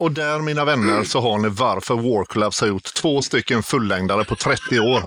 Och där mina vänner så har ni varför Warclubs har gjort två stycken fullängdare på 30 år.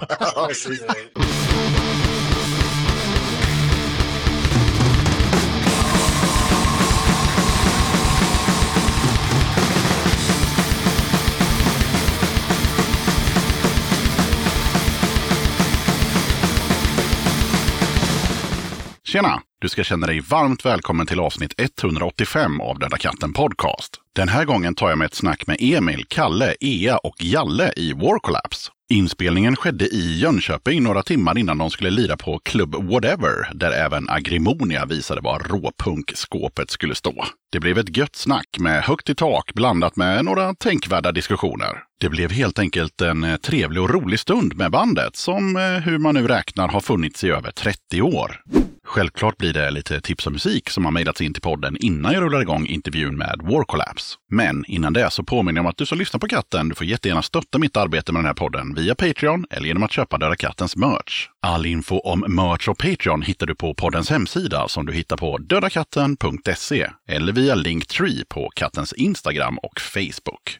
Tjena! Du ska känna dig varmt välkommen till avsnitt 185 av Döda katten Podcast. Den här gången tar jag med ett snack med Emil, Kalle, Ea och Jalle i War Collapse. Inspelningen skedde i Jönköping några timmar innan de skulle lira på Club Whatever, där även Agrimonia visade var råpunkskåpet skulle stå. Det blev ett gött snack med högt i tak blandat med några tänkvärda diskussioner. Det blev helt enkelt en eh, trevlig och rolig stund med bandet som, eh, hur man nu räknar, har funnits i över 30 år. Självklart blir det lite tips och musik som har mejlats in till podden innan jag rullar igång intervjun med War Collapse. Men innan det så påminner jag om att du som lyssnar på katten, du får jättegärna stötta mitt arbete med den här podden via Patreon eller genom att köpa Döda Kattens merch. All info om merch och Patreon hittar du på poddens hemsida som du hittar på dödakatten.se eller via Linktree på kattens Instagram och Facebook.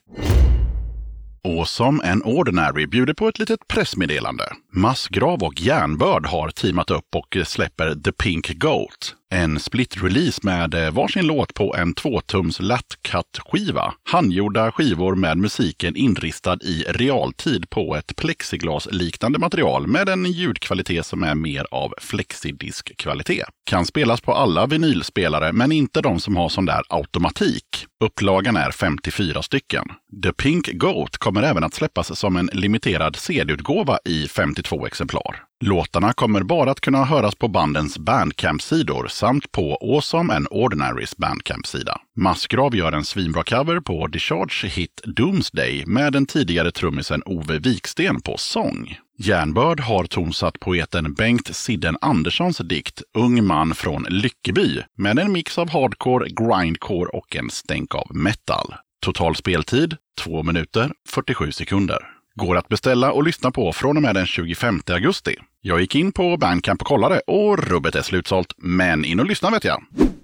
Och som en Ordinary bjuder på ett litet pressmeddelande. Massgrav och Järnbörd har teamat upp och släpper The Pink Goat. En split-release med eh, varsin låt på en tvåtums latcut-skiva. Handgjorda skivor med musiken inristad i realtid på ett plexiglasliknande material med en ljudkvalitet som är mer av flexidisk-kvalitet. Kan spelas på alla vinylspelare, men inte de som har sån där automatik. Upplagan är 54 stycken. The Pink Goat kommer även att släppas som en limiterad CD-utgåva i 52 exemplar. Låtarna kommer bara att kunna höras på bandens Bandcamp-sidor samt på Awesome and Ordinarys Bandcamp-sida. Massgrav gör en svinbra cover på Discharge hit Doomsday med den tidigare trummisen Ove Viksten på sång. Järnbörd har tonsatt poeten Bengt Sidden Anderssons dikt Ung man från Lyckeby med en mix av hardcore, grindcore och en stänk av metal. Total speltid 2 minuter 47 sekunder. Går att beställa och lyssna på från och med den 25 augusti. Jag gick in på Bandcamp och kollade och rubbet är slutsålt. Men in och lyssna vet jag.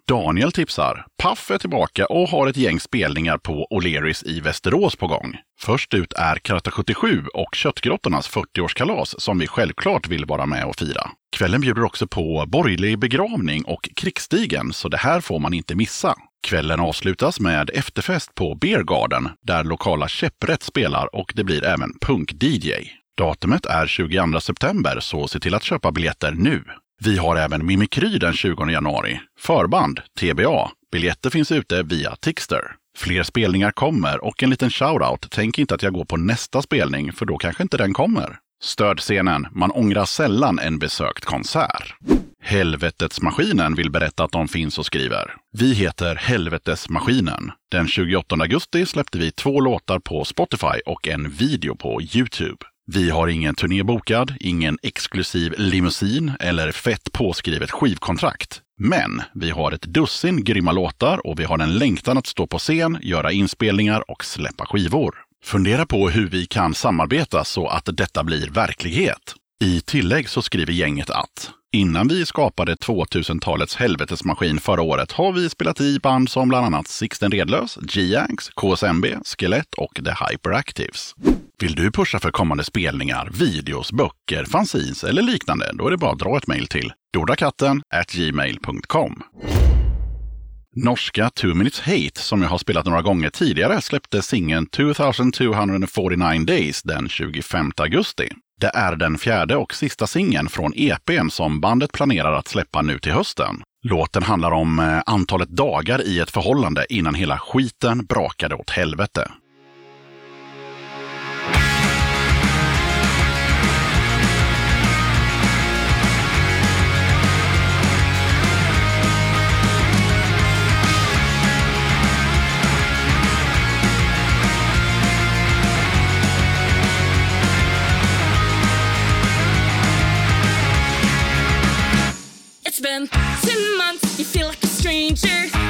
Daniel tipsar. Paff är tillbaka och har ett gäng spelningar på O'Learys i Västerås på gång. Först ut är Karta 77 och Köttgrottornas 40-årskalas som vi självklart vill vara med och fira. Kvällen bjuder också på borgerlig begravning och krigsstigen, så det här får man inte missa. Kvällen avslutas med efterfest på Beer Garden, där lokala Käpprätt spelar och det blir även punk-DJ. Datumet är 22 september, så se till att köpa biljetter nu. Vi har även Mimikry den 20 januari. Förband, TBA. Biljetter finns ute via Tixter. Fler spelningar kommer och en liten shoutout. Tänk inte att jag går på nästa spelning, för då kanske inte den kommer. Stödscenen. Man ångrar sällan en besökt konsert. Helvetesmaskinen vill berätta att de finns och skriver. Vi heter Helvetesmaskinen. Den 28 augusti släppte vi två låtar på Spotify och en video på Youtube. Vi har ingen turné bokad, ingen exklusiv limousin eller fett påskrivet skivkontrakt. Men vi har ett dussin grymma låtar och vi har en längtan att stå på scen, göra inspelningar och släppa skivor. Fundera på hur vi kan samarbeta så att detta blir verklighet. I tillägg så skriver gänget att Innan vi skapade 2000-talets helvetesmaskin förra året har vi spelat i band som bland annat Sixten Redlös, G-Yanks, KSMB, Skelett och The Hyperactives. Vill du pusha för kommande spelningar, videos, böcker, fanzines eller liknande? Då är det bara att dra ett mejl till dodakatten gmail.com. Norska Two Minutes Hate, som jag har spelat några gånger tidigare, släppte singeln 2249 Days den 25 augusti. Det är den fjärde och sista singeln från EPn som bandet planerar att släppa nu till hösten. Låten handlar om eh, antalet dagar i ett förhållande innan hela skiten brakade åt helvete. danger.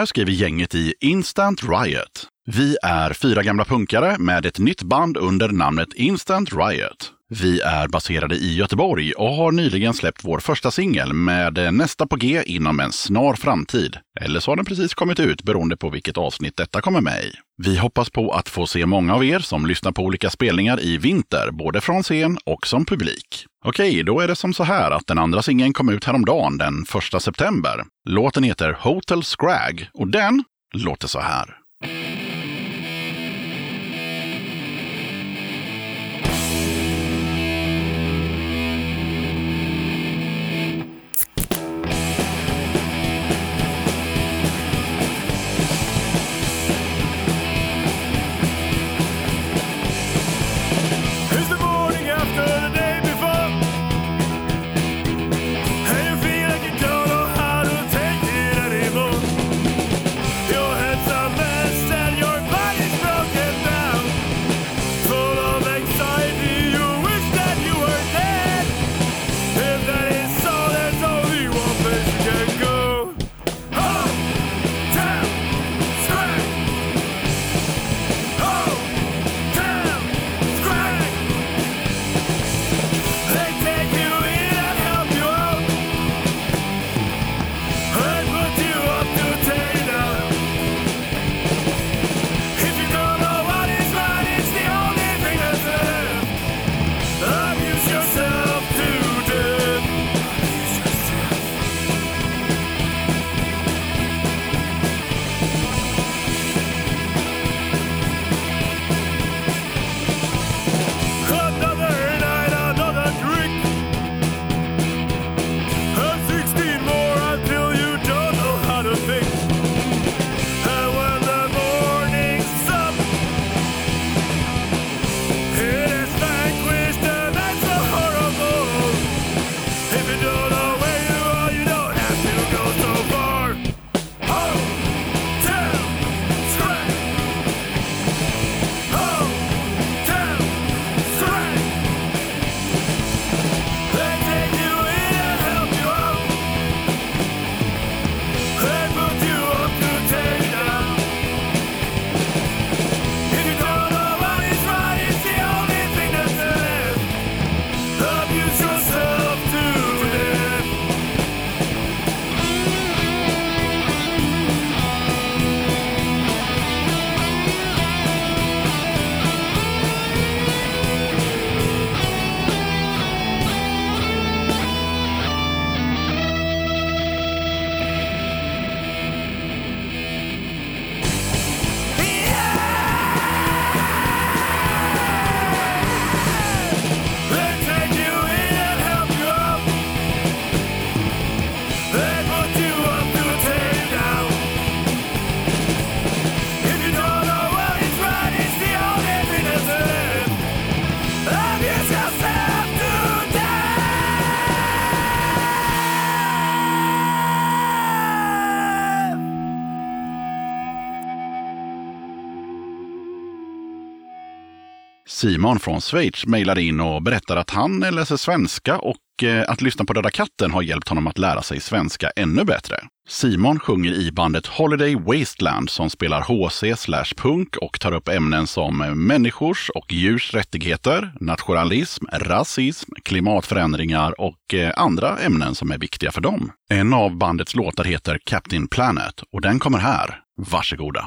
Här skriver gänget i Instant Riot. Vi är fyra gamla punkare med ett nytt band under namnet Instant Riot. Vi är baserade i Göteborg och har nyligen släppt vår första singel med nästa på G inom en snar framtid. Eller så har den precis kommit ut beroende på vilket avsnitt detta kommer med i. Vi hoppas på att få se många av er som lyssnar på olika spelningar i vinter, både från scen och som publik. Okej, då är det som så här att den andra singeln kom ut häromdagen, den 1 september. Låten heter Hotel Scrag och den låter så här. Simon från Schweiz mejlade in och berättade att han läser svenska och eh, att lyssna på Döda katten har hjälpt honom att lära sig svenska ännu bättre. Simon sjunger i bandet Holiday Wasteland som spelar HC slash punk och tar upp ämnen som människors och djurs rättigheter, nationalism, rasism, klimatförändringar och eh, andra ämnen som är viktiga för dem. En av bandets låtar heter Captain Planet och den kommer här. Varsågoda!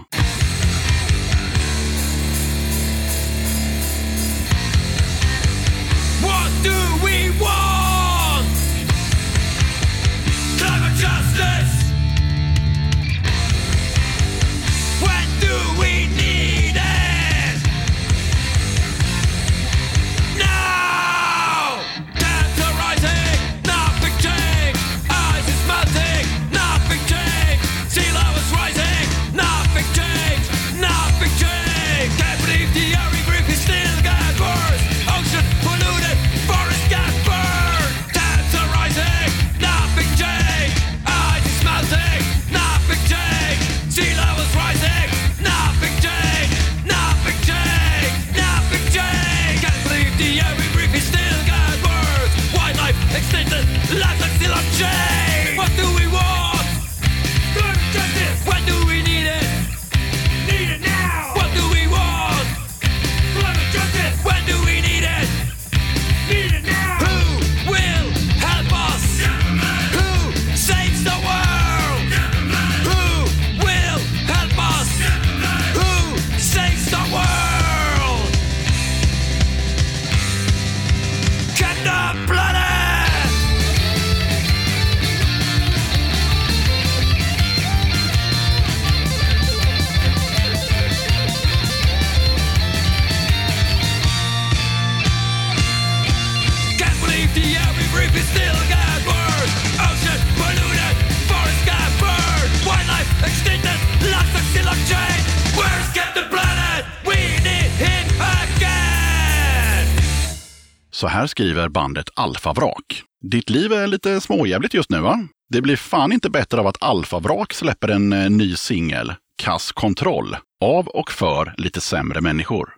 Här skriver bandet Alfavrak. Ditt liv är lite småjävligt just nu va? Det blir fan inte bättre av att Alfavrak släpper en eh, ny singel, Kass kontroll, av och för lite sämre människor.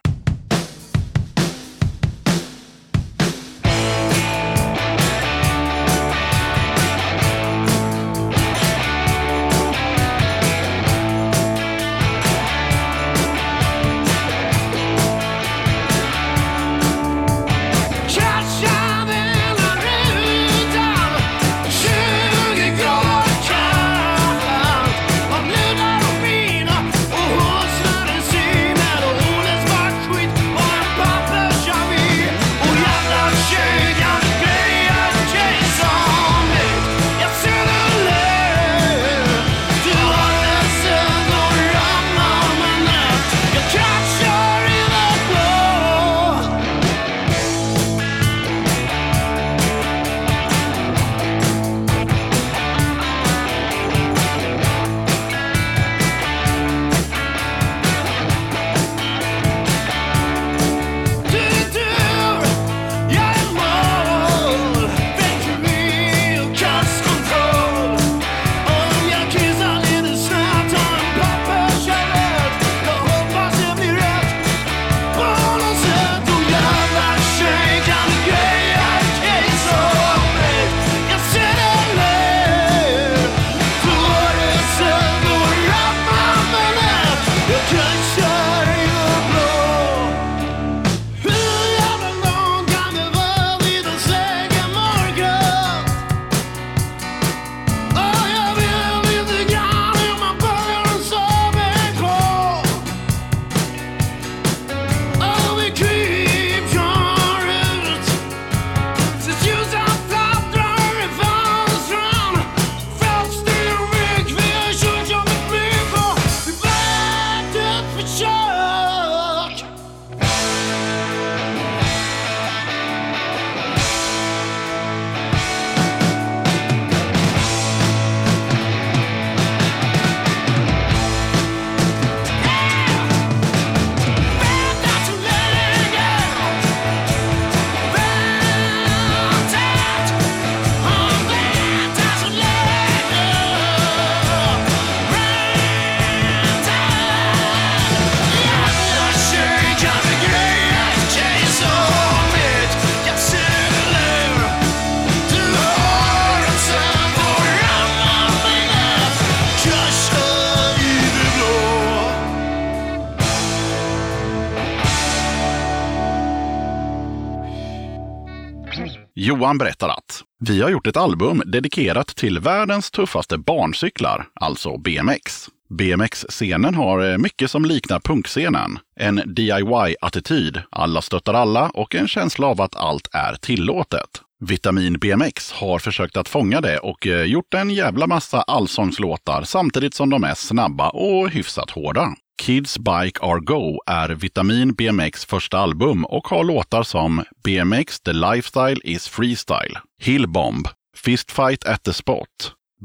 Johan berättar att vi har gjort ett album dedikerat till världens tuffaste barncyklar, alltså BMX. BMX-scenen har eh, mycket som liknar punkscenen. En DIY-attityd, alla stöttar alla och en känsla av att allt är tillåtet. Vitamin BMX har försökt att fånga det och eh, gjort en jävla massa allsångslåtar samtidigt som de är snabba och hyfsat hårda. Kids Bike Are Go är Vitamin BMX första album och har låtar som BMX The Lifestyle is Freestyle, Hillbomb, Fistfight at the Spot,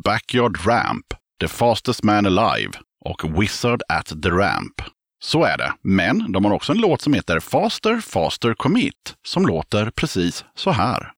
Backyard Ramp, The Fastest Man Alive och Wizard at the Ramp. Så är det, men de har också en låt som heter Faster Faster Commit som låter precis så här.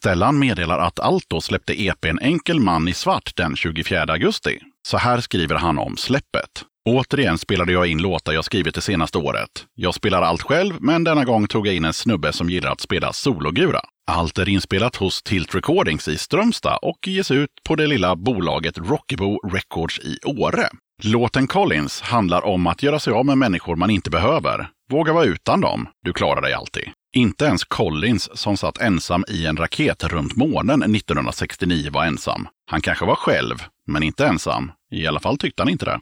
Stellan meddelar att Alto släppte EPn Enkel man i svart den 24 augusti. Så här skriver han om släppet. Återigen spelade jag in låtar jag skrivit det senaste året. Jag spelar allt själv, men denna gång tog jag in en snubbe som gillar att spela sologura. Allt är inspelat hos Tilt Recordings i Strömstad och ges ut på det lilla bolaget Rockybo Records i Åre. Låten Collins handlar om att göra sig av med människor man inte behöver. Våga vara utan dem, du klarar dig alltid. Inte ens Collins, som satt ensam i en raket runt månen 1969, var ensam. Han kanske var själv, men inte ensam. I alla fall tyckte han inte det.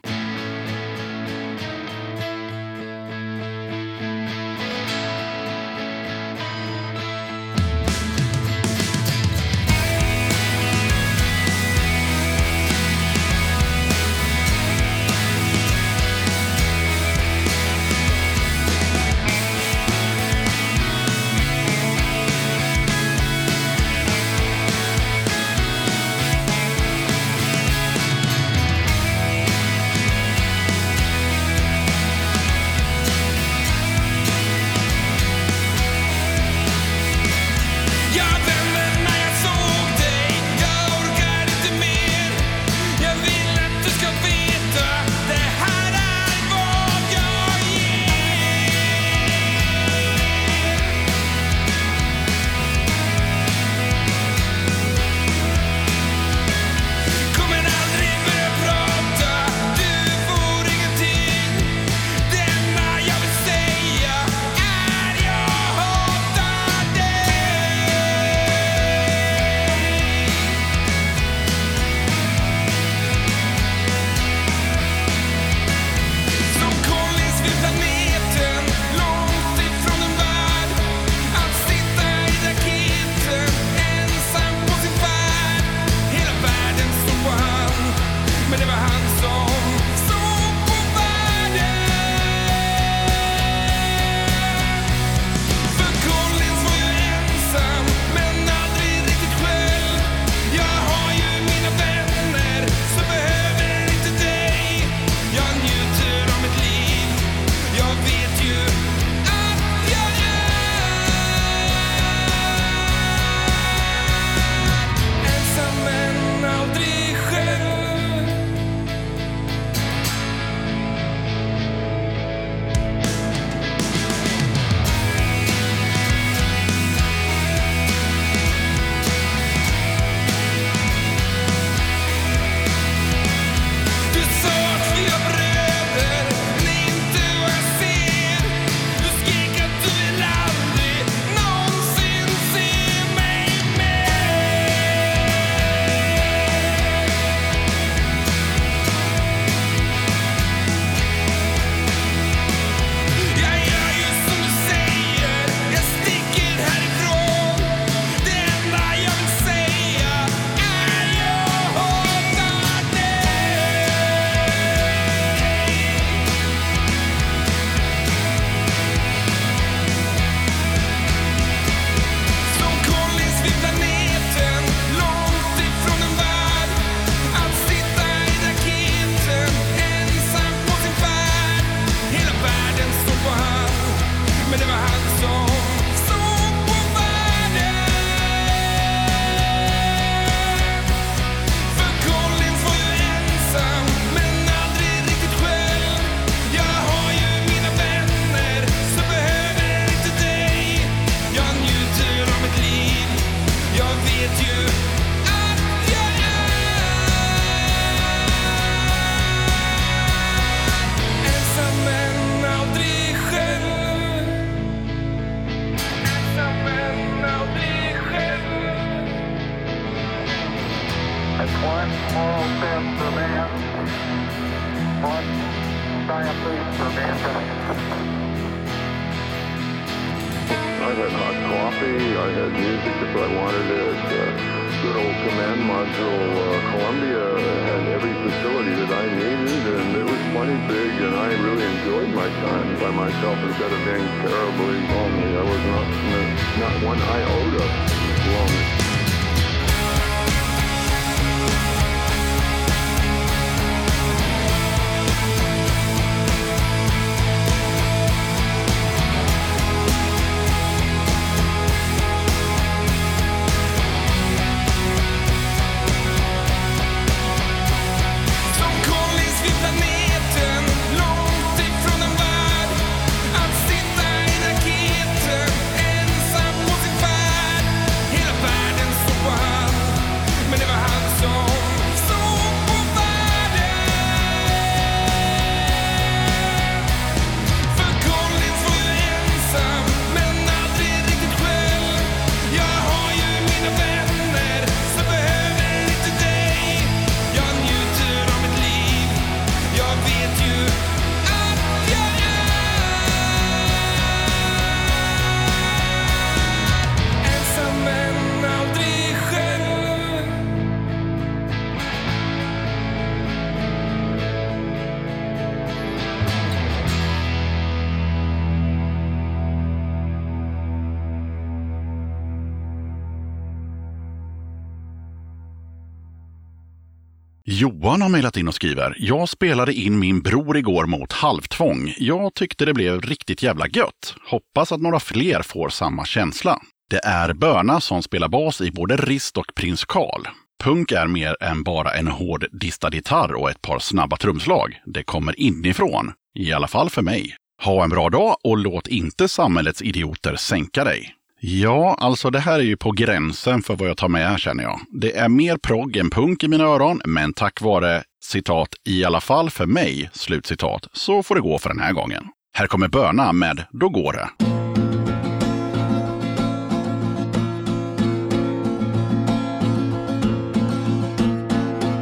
Johan har mejlat in och skriver. Jag spelade in min bror igår mot halvtvång. Jag tyckte det blev riktigt jävla gött. Hoppas att några fler får samma känsla. Det är Börna som spelar bas i både Rist och Prins Karl. Punk är mer än bara en hård distad gitarr och ett par snabba trumslag. Det kommer inifrån. I alla fall för mig. Ha en bra dag och låt inte samhällets idioter sänka dig. Ja, alltså det här är ju på gränsen för vad jag tar med känner jag. Det är mer progg än punk i mina öron, men tack vare citat i alla fall för mig, slutcitat, så får det gå för den här gången. Här kommer Börna med Då går det.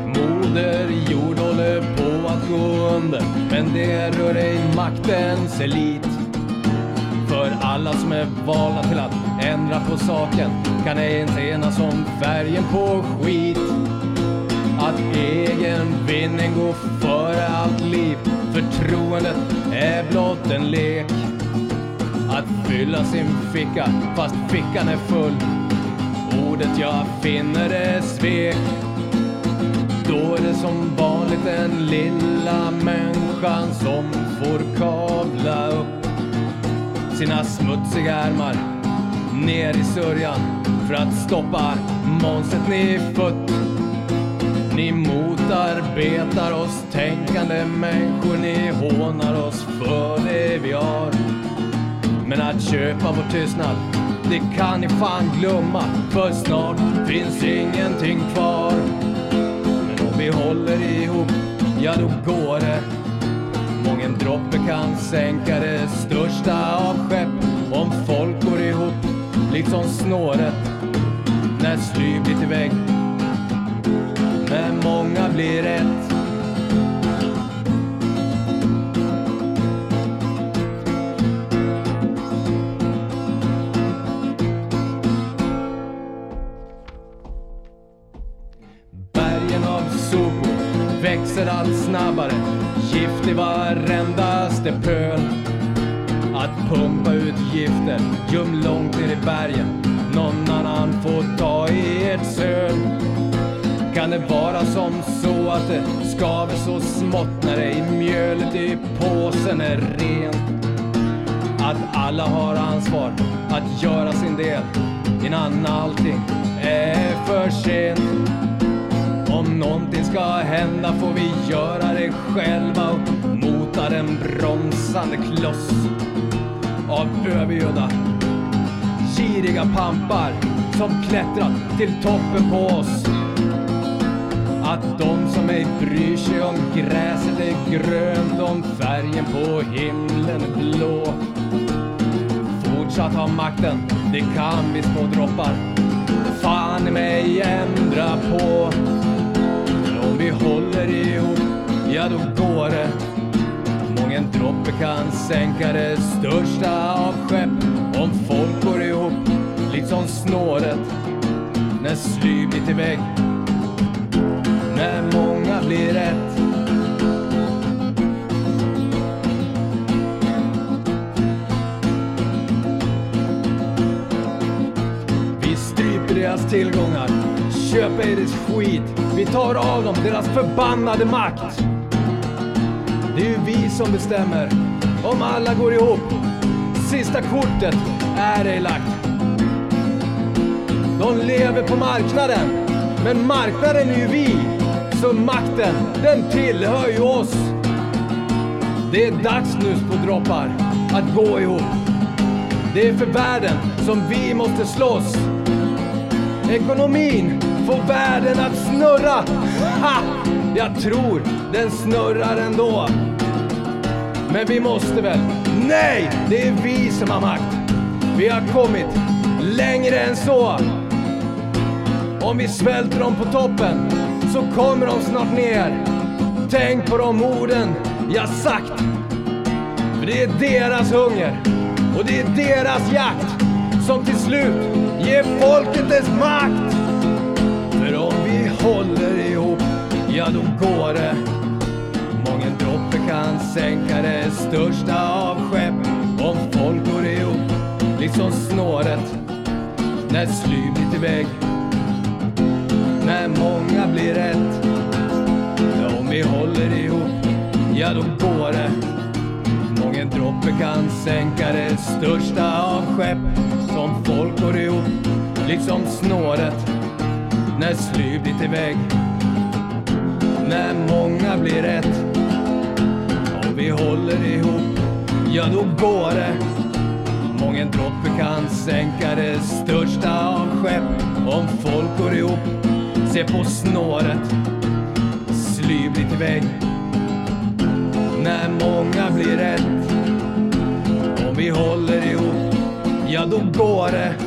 Moder jord håller på att gå under Men det rör ej maktens elit för alla som är valda till att ändra på saken. Kan ej ens enas om färgen på skit. Att egen vinning går före allt liv. Förtroendet är blott en lek. Att fylla sin ficka fast fickan är full. Ordet jag finner är svek. Då är det som vanligt den lilla människan som får kavla upp sina smutsiga ärmar ner i sörjan för att stoppa monstret ni fött. Ni motarbetar oss tänkande människor, ni hånar oss för det vi har. Men att köpa vår tystnad, det kan ni fan glömma för snart finns ingenting kvar. Men om vi håller ihop, ja då går det. En droppe kan sänka det största av skepp. Om folk går ihop, liksom snåret. När sly blir till vägg. Men många blir ett. Växer allt snabbare. Gift i varendaste pöl. Att pumpa ut gifter, göm långt ner i bergen. Någon annan får ta i ett söl. Kan det vara som så att det skaver så smått när det i mjölet i påsen är rent? Att alla har ansvar att göra sin del innan allting är för sent. Om någonting ska hända får vi göra det själva och mota den bromsande kloss av övergödda giriga pampar som klättrat till toppen på oss. Att de som ej bryr sig om gräset är grönt, om färgen på himlen är blå. Fortsatt ha makten, det kan vi små droppar. Fan i mig ändra på. Om vi håller ihop, ja då går det. Mången droppe kan sänka det största av skepp om folk går ihop, liksom snåret när sly blir till vägg. När många blir rätt. Vi stryper deras tillgångar, köpa er skit. Vi tar av dem deras förbannade makt. Det är ju vi som bestämmer om alla går ihop. Sista kortet är ej lagt. De lever på marknaden, men marknaden är ju vi. Så makten, den tillhör ju oss. Det är dags nu droppar att gå ihop. Det är för världen som vi måste slåss. Ekonomin Få världen att snurra. Ha! Jag tror den snurrar ändå. Men vi måste väl? Nej! Det är vi som har makt. Vi har kommit längre än så. Om vi svälter dem på toppen så kommer de snart ner. Tänk på de orden jag sagt. För det är deras hunger och det är deras jakt som till slut ger folket dess makt. Håller ihop, ja då går det. Mången droppe kan sänka det största av skepp om folk går ihop, liksom snåret när sly blir till vägg. När många blir rätt, ja, om vi håller ihop, ja då går det. Mången droppe kan sänka det största av skepp som folk går ihop, liksom snåret när sly blir till vägg. När många blir rätt, om vi håller ihop, ja då går det. Mången droppe kan sänka det största av skepp om folk går ihop. Se på snåret, sly blir till vägg. När många blir rätt, om vi håller ihop, ja då går det.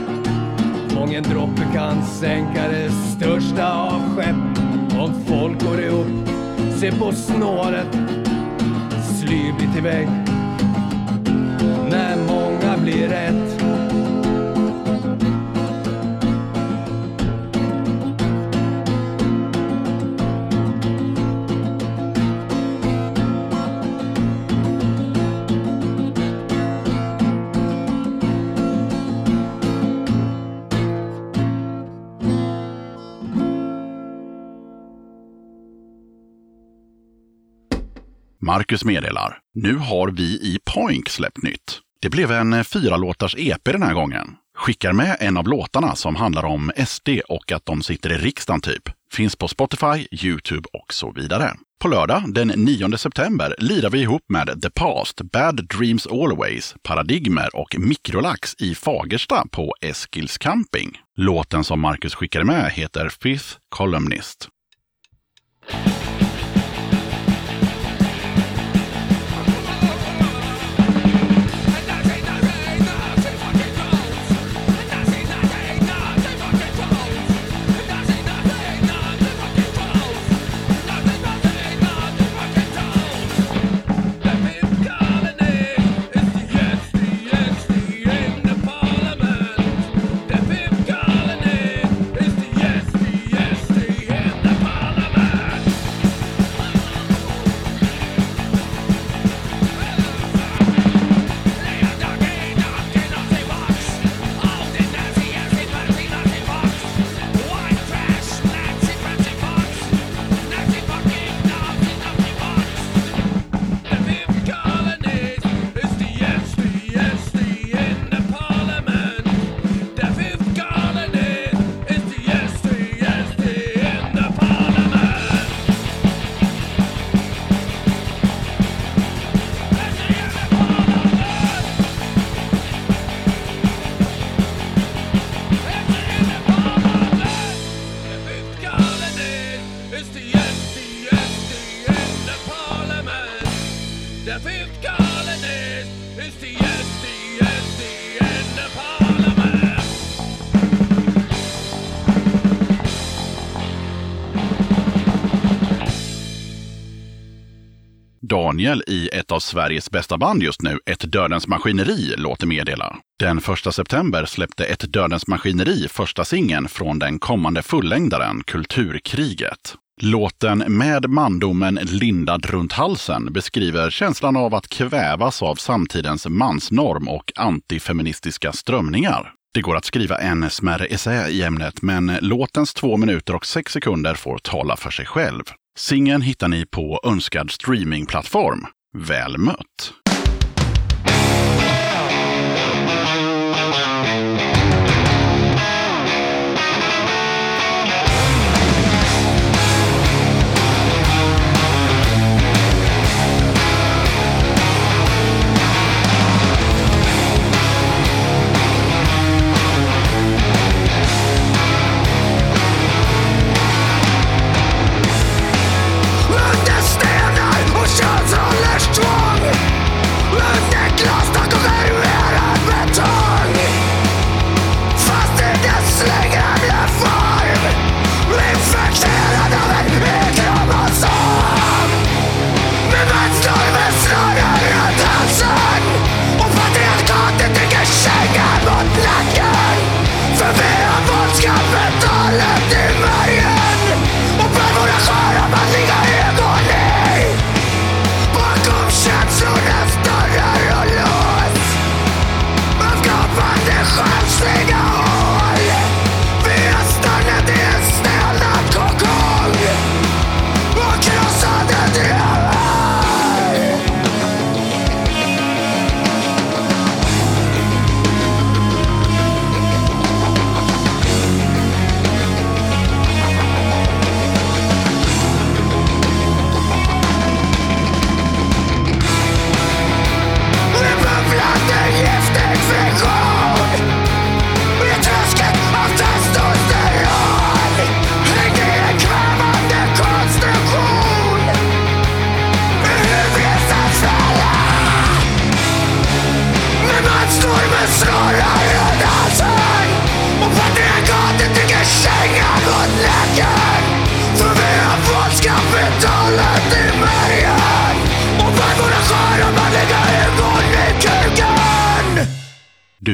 Mången droppe kan sänka det största av skepp om folk går ihop. Se på snåret, sly blir till. När många blir rätt. Marcus meddelar. Nu har vi i Poink släppt nytt. Det blev en eh, fyra låtars EP den här gången. Skickar med en av låtarna som handlar om SD och att de sitter i riksdagen typ. Finns på Spotify, Youtube och så vidare. På lördag den 9 september lirar vi ihop med The Past, Bad Dreams Always, Paradigmer och Mikrolax i Fagersta på Eskils camping. Låten som Marcus skickade med heter Fifth Columnist. Daniel i ett av Sveriges bästa band just nu, Ett Dödens Maskineri, låter meddela. Den 1 september släppte Ett Dödens Maskineri första singeln från den kommande fullängdaren Kulturkriget. Låten Med mandomen lindad runt halsen beskriver känslan av att kvävas av samtidens mansnorm och antifeministiska strömningar. Det går att skriva en smärre essä i ämnet, men låtens två minuter och sex sekunder får tala för sig själv. Singeln hittar ni på önskad streamingplattform. Väl mött!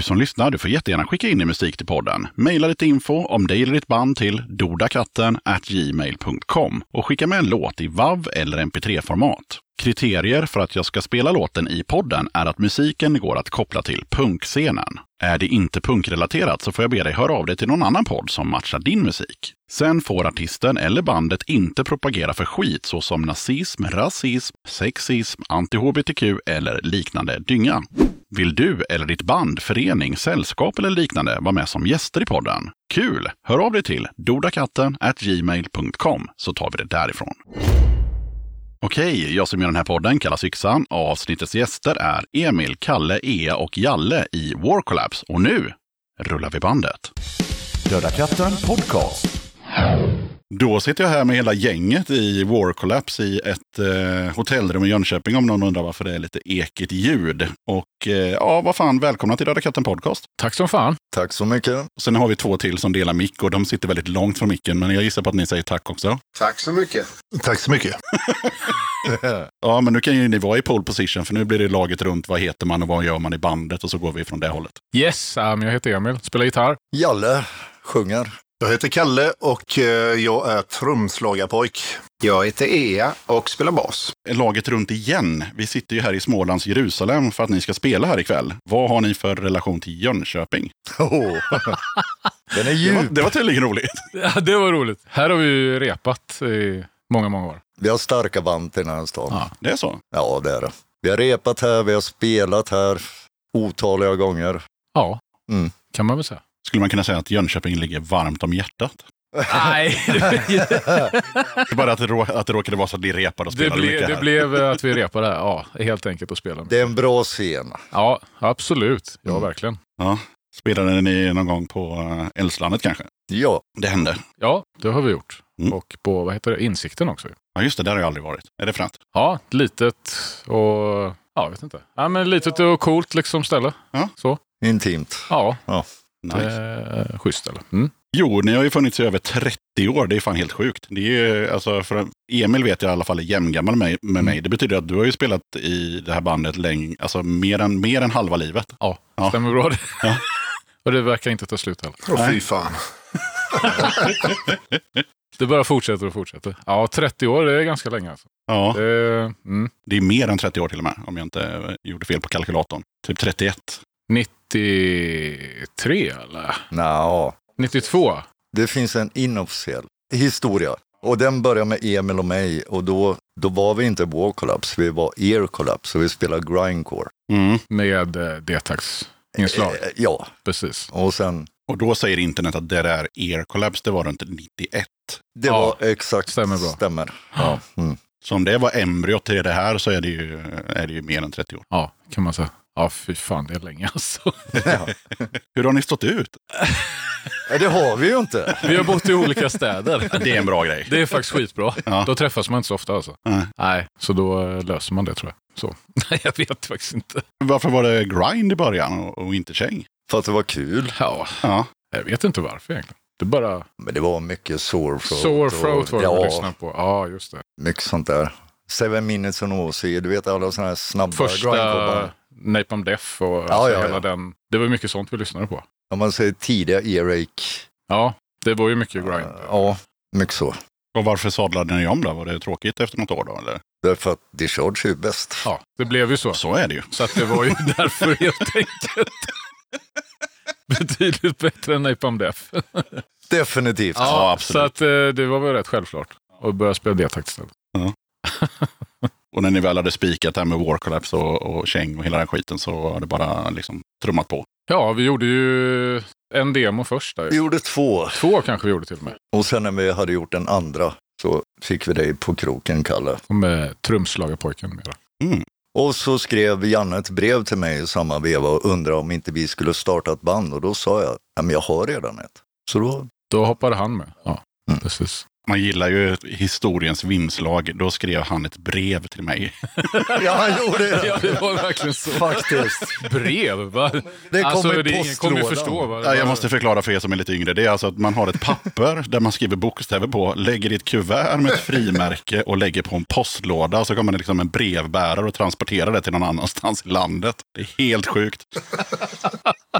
Som lyssnar, du får jättegärna skicka in din musik till podden. Maila lite info om dig eller ditt band till dodakatten gmail.com och skicka med en låt i WAV eller MP3-format. Kriterier för att jag ska spela låten i podden är att musiken går att koppla till punkscenen. Är det inte punkrelaterat så får jag be dig höra av dig till någon annan podd som matchar din musik. Sen får artisten eller bandet inte propagera för skit såsom nazism, rasism, sexism, anti-hbtq eller liknande dynga. Vill du eller ditt band, förening, sällskap eller liknande vara med som gäster i podden? Kul! Hör av dig till dodakatten gmail.com så tar vi det därifrån. Okej, jag som gör den här podden kallas Yxan. Avsnittets gäster är Emil, Kalle, Ea och Jalle i War Collapse. Och nu rullar vi bandet. Döda katten podcast. Då sitter jag här med hela gänget i War Collapse i ett eh, hotellrum i Jönköping om någon undrar varför det är lite ekigt ljud. Och eh, ja, vad fan, välkomna till Döda katten podcast. Tack som fan. Tack så mycket. Sen har vi två till som delar mick och de sitter väldigt långt från micken, men jag gissar på att ni säger tack också. Tack så mycket. Tack så mycket. Ja, men nu kan ju ni vara i pole position, för nu blir det laget runt. Vad heter man och vad gör man i bandet? Och så går vi från det hållet. Yes, um, jag heter Emil, spelar gitarr. Jalle sjunger. Jag heter Kalle och eh, jag är trumslagarpojk. Jag heter Ea och spelar bas. Laget runt igen. Vi sitter ju här i Smålands Jerusalem för att ni ska spela här ikväll. Vad har ni för relation till Jönköping? Oh. Den är Det djup. var, det var tydligen roligt. Ja, det var roligt. Här har vi ju repat i många, många år. Vi har starka band till den här stan. Ja. Det är så. Ja, det är det. Vi har repat här, vi har spelat här otaliga gånger. Ja, Mm. kan man väl säga. Skulle man kunna säga att Jönköping ligger varmt om hjärtat? Nej, Det är bara att det, rå, att det råkade vara så att ni repade och det, spelade ble, mycket det här. blev att vi repade. Ja, helt enkelt att spela. Det är en bra scen. Ja, absolut. Ja, Mm. verkligen. Ja. Spelade ni någon gång på eh, Älvslandet kanske? Ja, Det hände. Ja, det har vi gjort. Mm. Och på, vad heter det, Insikten också. Ja, just det. Där har jag aldrig varit. Är det fränt? Ja, litet och, ja, jag vet inte. Ja, men litet och coolt liksom ställe. Ja. Så, intimt. ja, Nice. det är schysst eller? Mm. Jo, ni har ju funnits i över 30 år. Det är fan helt sjukt. Det är ju, alltså, för Emil vet jag i alla fall är jämngammal med, med mig. Det betyder att du har ju spelat i det här bandet länge, alltså mer än, mer än halva livet. Ja, Ja. stämmer bra det. Ja. Och det verkar inte ta slut heller. Åh fy fan. Det bara fortsätter och fortsätter. Ja, 30 år det är ganska länge alltså. Ja, Det, mm, det är mer än 30 år till och med, om jag inte eh, gjorde fel på kalkylatorn. Typ 31. 93 eller? Nja, 92? det finns en inofficiell historia. Och den börjar med Emil och mig och då, då var vi inte War Collapse, vi var Ear Collapse och vi spelade grindcore. Mm. Med eh, D-tax-inslag. Eh, ja, Precis. och sen, Och då säger internet att det där Air Collapse, det var runt 91. det Ja, var exakt, stämmer bra. stämmer. Ja. Mm. Så om det var embryot till det här så är det ju, är det ju mer än 30 år. Ja, kan man säga. Ja, fy fan, det är länge alltså. Ja. Hur har ni stått ut? Det har vi ju inte. Vi har bott i olika städer. Det är en bra grej. Det är faktiskt skitbra. Ja. Då träffas man inte så ofta alltså. Nej. Nej, så då eh, löser man det tror jag. Så. Nej, jag vet faktiskt inte. Varför var det grind i början och, inte käng? För att det var kul. Ja, Ja. jag vet inte varför egentligen. Det bara Men det var mycket sore throat. sore throat var det ja, att lyssna på. Ja, just det. mycket sånt där. Seven minutes and OC, du vet alla sådana här snabba Första grindcore Napalm Death och Ja, alltså ja, hela ja. den. Det var mycket sånt vi lyssnade på. Om man säger tidiga earache. Ja, det var ju mycket grind. Ja, mycket så. Och varför sadlade ni om då? Var det tråkigt efter något år då? Eller? Därför att Discharge är ju bäst. Ja, det blev ju så. Så är det ju. Så att det var ju därför helt enkelt. Betydligt bättre än Napalm Death. Definitivt. Ja, absolut. Så att eh, det var väl rätt självklart. att börja spela D-takt istället. Och när ni väl hade spikat det här med War Collapse och, och käng och hela den skiten så var det bara liksom trummat på. Ja, vi gjorde ju en demo först. Där. Vi gjorde två. Två kanske vi gjorde till och med. Och sen när vi hade gjort den andra så fick vi dig på kroken, Kalle. Och med trumslagarpojken mera. Mm. Och så skrev Janne ett brev till mig i samma veva och undrade om inte vi skulle starta ett band. Och då sa jag, ja, men jag har redan ett. Så då, Då hoppade han med. Ja, Mm. precis. Man gillar ju historiens vingslag. Då skrev han ett brev till mig. ja han gjorde det. Ja, det var verkligen så. Faktiskt. Brev, va? Det kom alltså, i det, ingen kommer förstå. Va? Ja, jag måste förklara för er som är lite yngre. Det är alltså att man har ett papper där man skriver bokstäver på, lägger i ett kuvert med ett frimärke och lägger på en postlåda. Och så kommer det liksom en brevbärare och transporterar det till någon annanstans i landet. Det är helt sjukt.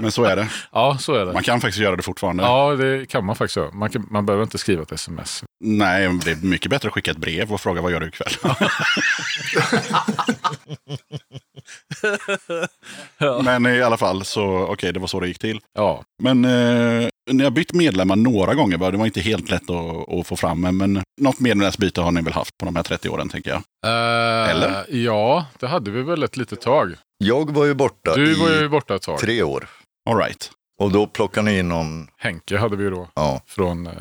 Men så är det. Ja, så är det. Man kan faktiskt göra det fortfarande. Ja, det kan man faktiskt göra. Man, kan, man behöver inte skriva ett sms. Nej, det är mycket bättre att skicka ett brev och fråga vad gör du ikväll? Men i alla fall, så okej, det var så det gick till. Ja, Men eh, ni har bytt medlemmar några gånger, va? det var inte helt lätt att, att få fram, men, men något medlemsbyte har ni väl haft på de här 30 åren, tänker jag. Eh, Eller? Ja, det hade vi väl ett litet tag. Jag var ju borta Du i var ju borta ett tag. tre år. All right. Och då plockade ni in någon, Henke hade vi då ja, från eh,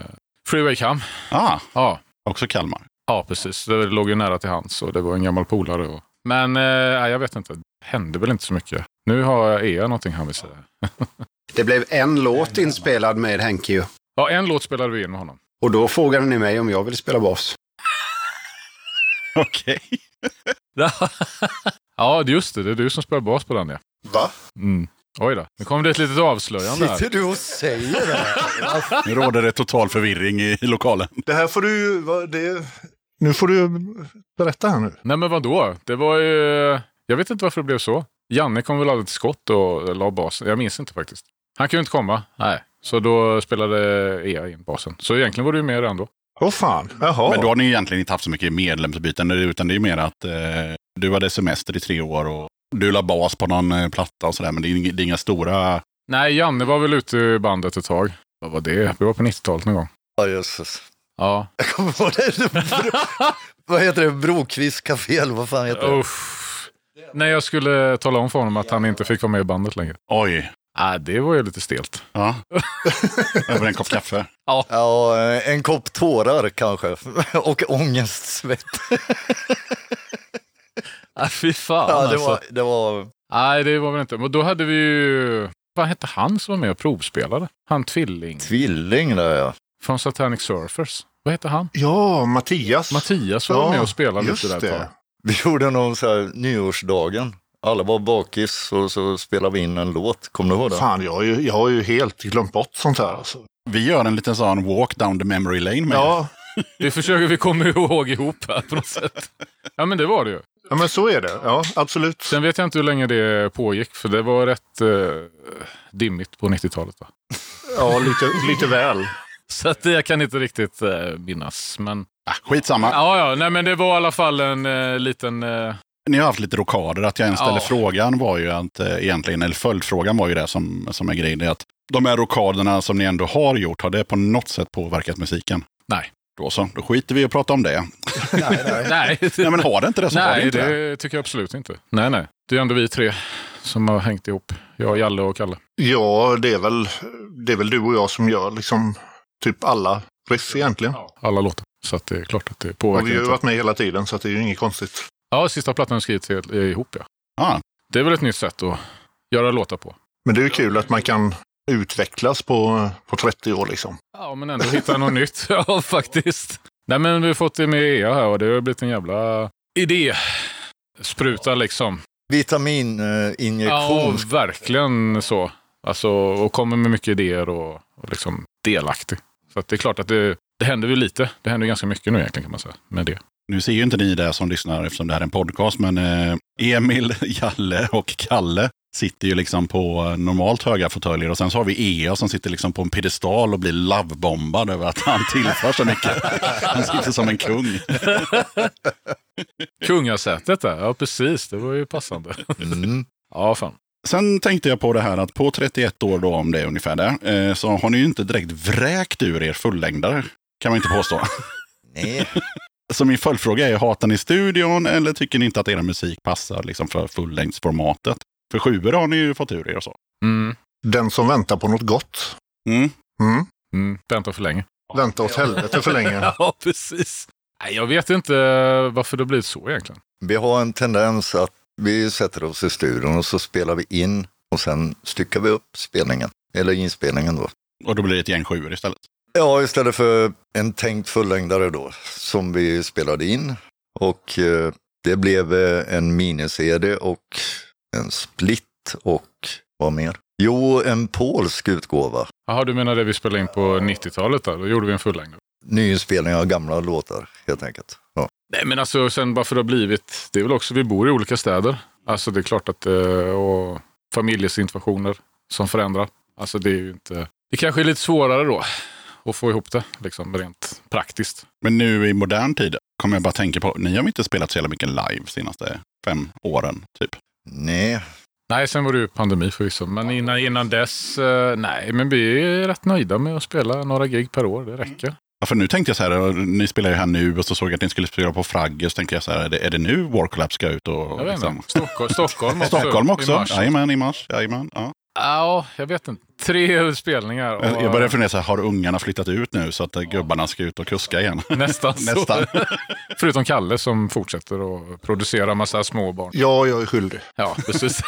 Freeway Cam. Ah, Ja, också Kalmar. ja, precis. Det låg ju nära till hands och det var en gammal polare. Och... Men eh, jag vet inte. Det hände väl inte så mycket. Nu har jag Ea någonting han vill säga. Det blev en låt inspelad med Henke ju. Ja, en låt spelade vi in med honom. Och då frågade ni mig om jag ville spela bas. Okej. ja, just det. Det är du som spelar bas på den, ja. Va? Mm. Oj då, nu kom det ett litet avslöjande här. Sitter du och säger det här? Nu råder det total förvirring i lokalen. Det här får du ju... Det, nu får du berätta här nu. Nej men vadå? Det var ju... Jag vet inte varför det blev så. Janne kom väl aldrig till skott och la basen. Jag minns inte faktiskt. Han kunde inte komma. Nej. Så då spelade Ea in basen. Så egentligen var det ju mer ändå. Åh fan, jaha. Men då har ni egentligen inte haft så mycket medlemsbyten, utan det är mer att eh, du hade semester i tre år och du la bas på någon eh, platta och sådär, men det är, inga, det är inga stora... Nej, Janne var väl ute i bandet ett tag. Vad var det? Vi var på 90-talet någon gång. Ja, jösses. Ja. Jag kommer ihåg det. Vad heter det? Brokvist café eller vad fan heter det? Uff. När jag skulle tala om för honom att han inte fick vara med i bandet längre. Oj. Ah, det var ju lite stelt. Ja. Över en kopp kaffe. Ja, en kopp tårar kanske. Och ångestsvett. Ah, fy fan Ja, det alltså. var, det var... Nej, det var väl inte. Men då hade vi ju... Vad hette han som var med och provspelade? Han Tvilling. Tvilling där ja. Från Satanic Surfers. Vad heter han? Ja, Mattias. Mattias var Ja, med och spelade just lite där ett det. tag. Vi gjorde någon så här nyårsdagen. Alla var bakis och så spelade vi in en låt. Kommer du ihåg det? Fan, jag har, ju, jag har ju helt glömt bort sånt här. Alltså. Vi gör en liten sån walk down the memory lane med Ja, Det försöker vi komma ihåg ihop här på något sätt. Ja, men det var det ju. Ja, men så är det. Ja, absolut. Sen vet jag inte hur länge det pågick, för det var rätt eh, dimmigt på 90-talet. Va? Ja, lite, lite väl. Så att jag kan inte riktigt eh, minnas. Men Ah, skitsamma. ja, ja, nej, men det var i alla fall en eh, liten... Eh, Ni har haft lite rockader. Att jag ens ställde Ja. frågan var ju att eh, egentligen, eller följdfrågan var ju det som, som är grejen. Är att de här rockaderna som ni ändå har gjort, har det på något sätt påverkat musiken? nej. Då så, då skiter vi i att prata om det. Nej, Nej men har det inte det så har det nej inte det. tycker jag absolut inte. Nej, nej. Det är ändå vi tre som har hängt ihop. Jag, Jalle och Kalle. Ja, det är, väl, det är väl du och jag som gör liksom typ alla riff egentligen. Alla låtar. Så att det är klart att det Och påverkar. vi har ju varit med hela tiden så att det är ju inget konstigt. Ja, sista plattan har skrivit helt- eh, ihop, ja. Ah, Det är väl ett nytt sätt att göra låtar på. Men det är ju kul att man kan utvecklas på, på 30 år liksom. Ja, men ändå hitta något nytt. Ja, faktiskt. Nej, men vi har fått det med EA här och det har blivit en jävla idé. Spruta liksom. Vitamininjektion. Ja, verkligen så. Alltså, och kommer med mycket idéer och, och liksom delaktig. Så att det är klart att det, det händer ju lite. Det händer ganska mycket nu egentligen kan man säga med det. nu ser ju inte ni det som lyssnar eftersom det här är en podcast, men eh, Emil, Jalle och Kalle sitter ju liksom på eh, normalt höga fåtöljer och sen så har vi EA som sitter liksom på en piedestal och blir lovebombad över att han tillför så mycket. Han sitter som en kung. Kungasätet där, ja precis. Det var ju passande. Mm. Ja, fan. Sen tänkte jag på det här att på 31 år då, om det är ungefär det, eh, så har ni ju inte direkt vräkt ur er fullängdare. Kan man inte påstå. Nej. Så min följdfråga är, hatar ni studion eller tycker ni inte att er musik passar liksom för fullängdsformatet? För sjuor har ni ju fått ur er och så. Mm. Den som väntar på något gott. Mm. Mm. Mm. Vänta för länge. Vänta åt helvete för länge. Ja, precis. Nej, jag vet inte varför det blivit så egentligen. Vi har en tendens att vi sätter oss i studion och så spelar vi in och sen styckar vi upp spelningen. Eller inspelningen då. Och då blir det ett gäng sjuor istället. Ja, istället för en tänkt fullängdare då, som vi spelade in. Och eh, det blev eh, en mini-CD och en split och vad mer? Jo, en polsk utgåva. Jaha, du menar det vi spelade in på 90-talet där? Då gjorde vi en fullängd. Nyinspelning av gamla låtar, helt enkelt. Ja. Nej, men alltså sen bara för att det har blivit, det är väl också, vi bor i olika städer. Alltså det är klart att, eh, och familjesituationer som förändrar. Alltså det är ju inte, det kanske är lite svårare då att få ihop det, liksom rent praktiskt. Men nu i modern tid kommer jag bara tänka på, ni har inte spelat så jävla mycket live senaste fem åren typ? Nej, Nej, sen var det ju pandemi förvisso, men innan, innan dess, eh, nej, men vi är rätt nöjda med att spela några gig per år, det räcker. Ja, för nu tänkte jag så här, ni spelar ju här nu och så såg jag att ni skulle spela på Fragge, så tänkte jag så här, är det, är det nu Warclap ska ut? Och, Jag vet liksom- inte. Stockholm, Stockholm också. Stockholm i också? mars. Jajamän, i mars. Jajamän, ja. Ja, jag vet inte. Tre spelningar. och- Jag börjar fundera, så här, har ungarna flyttat ut nu så att gubbarna ska ut och kuska igen? Nästan. Nästan. Förutom Kalle som fortsätter att producera massa små barn. Ja, jag är skyldig. Ja, precis.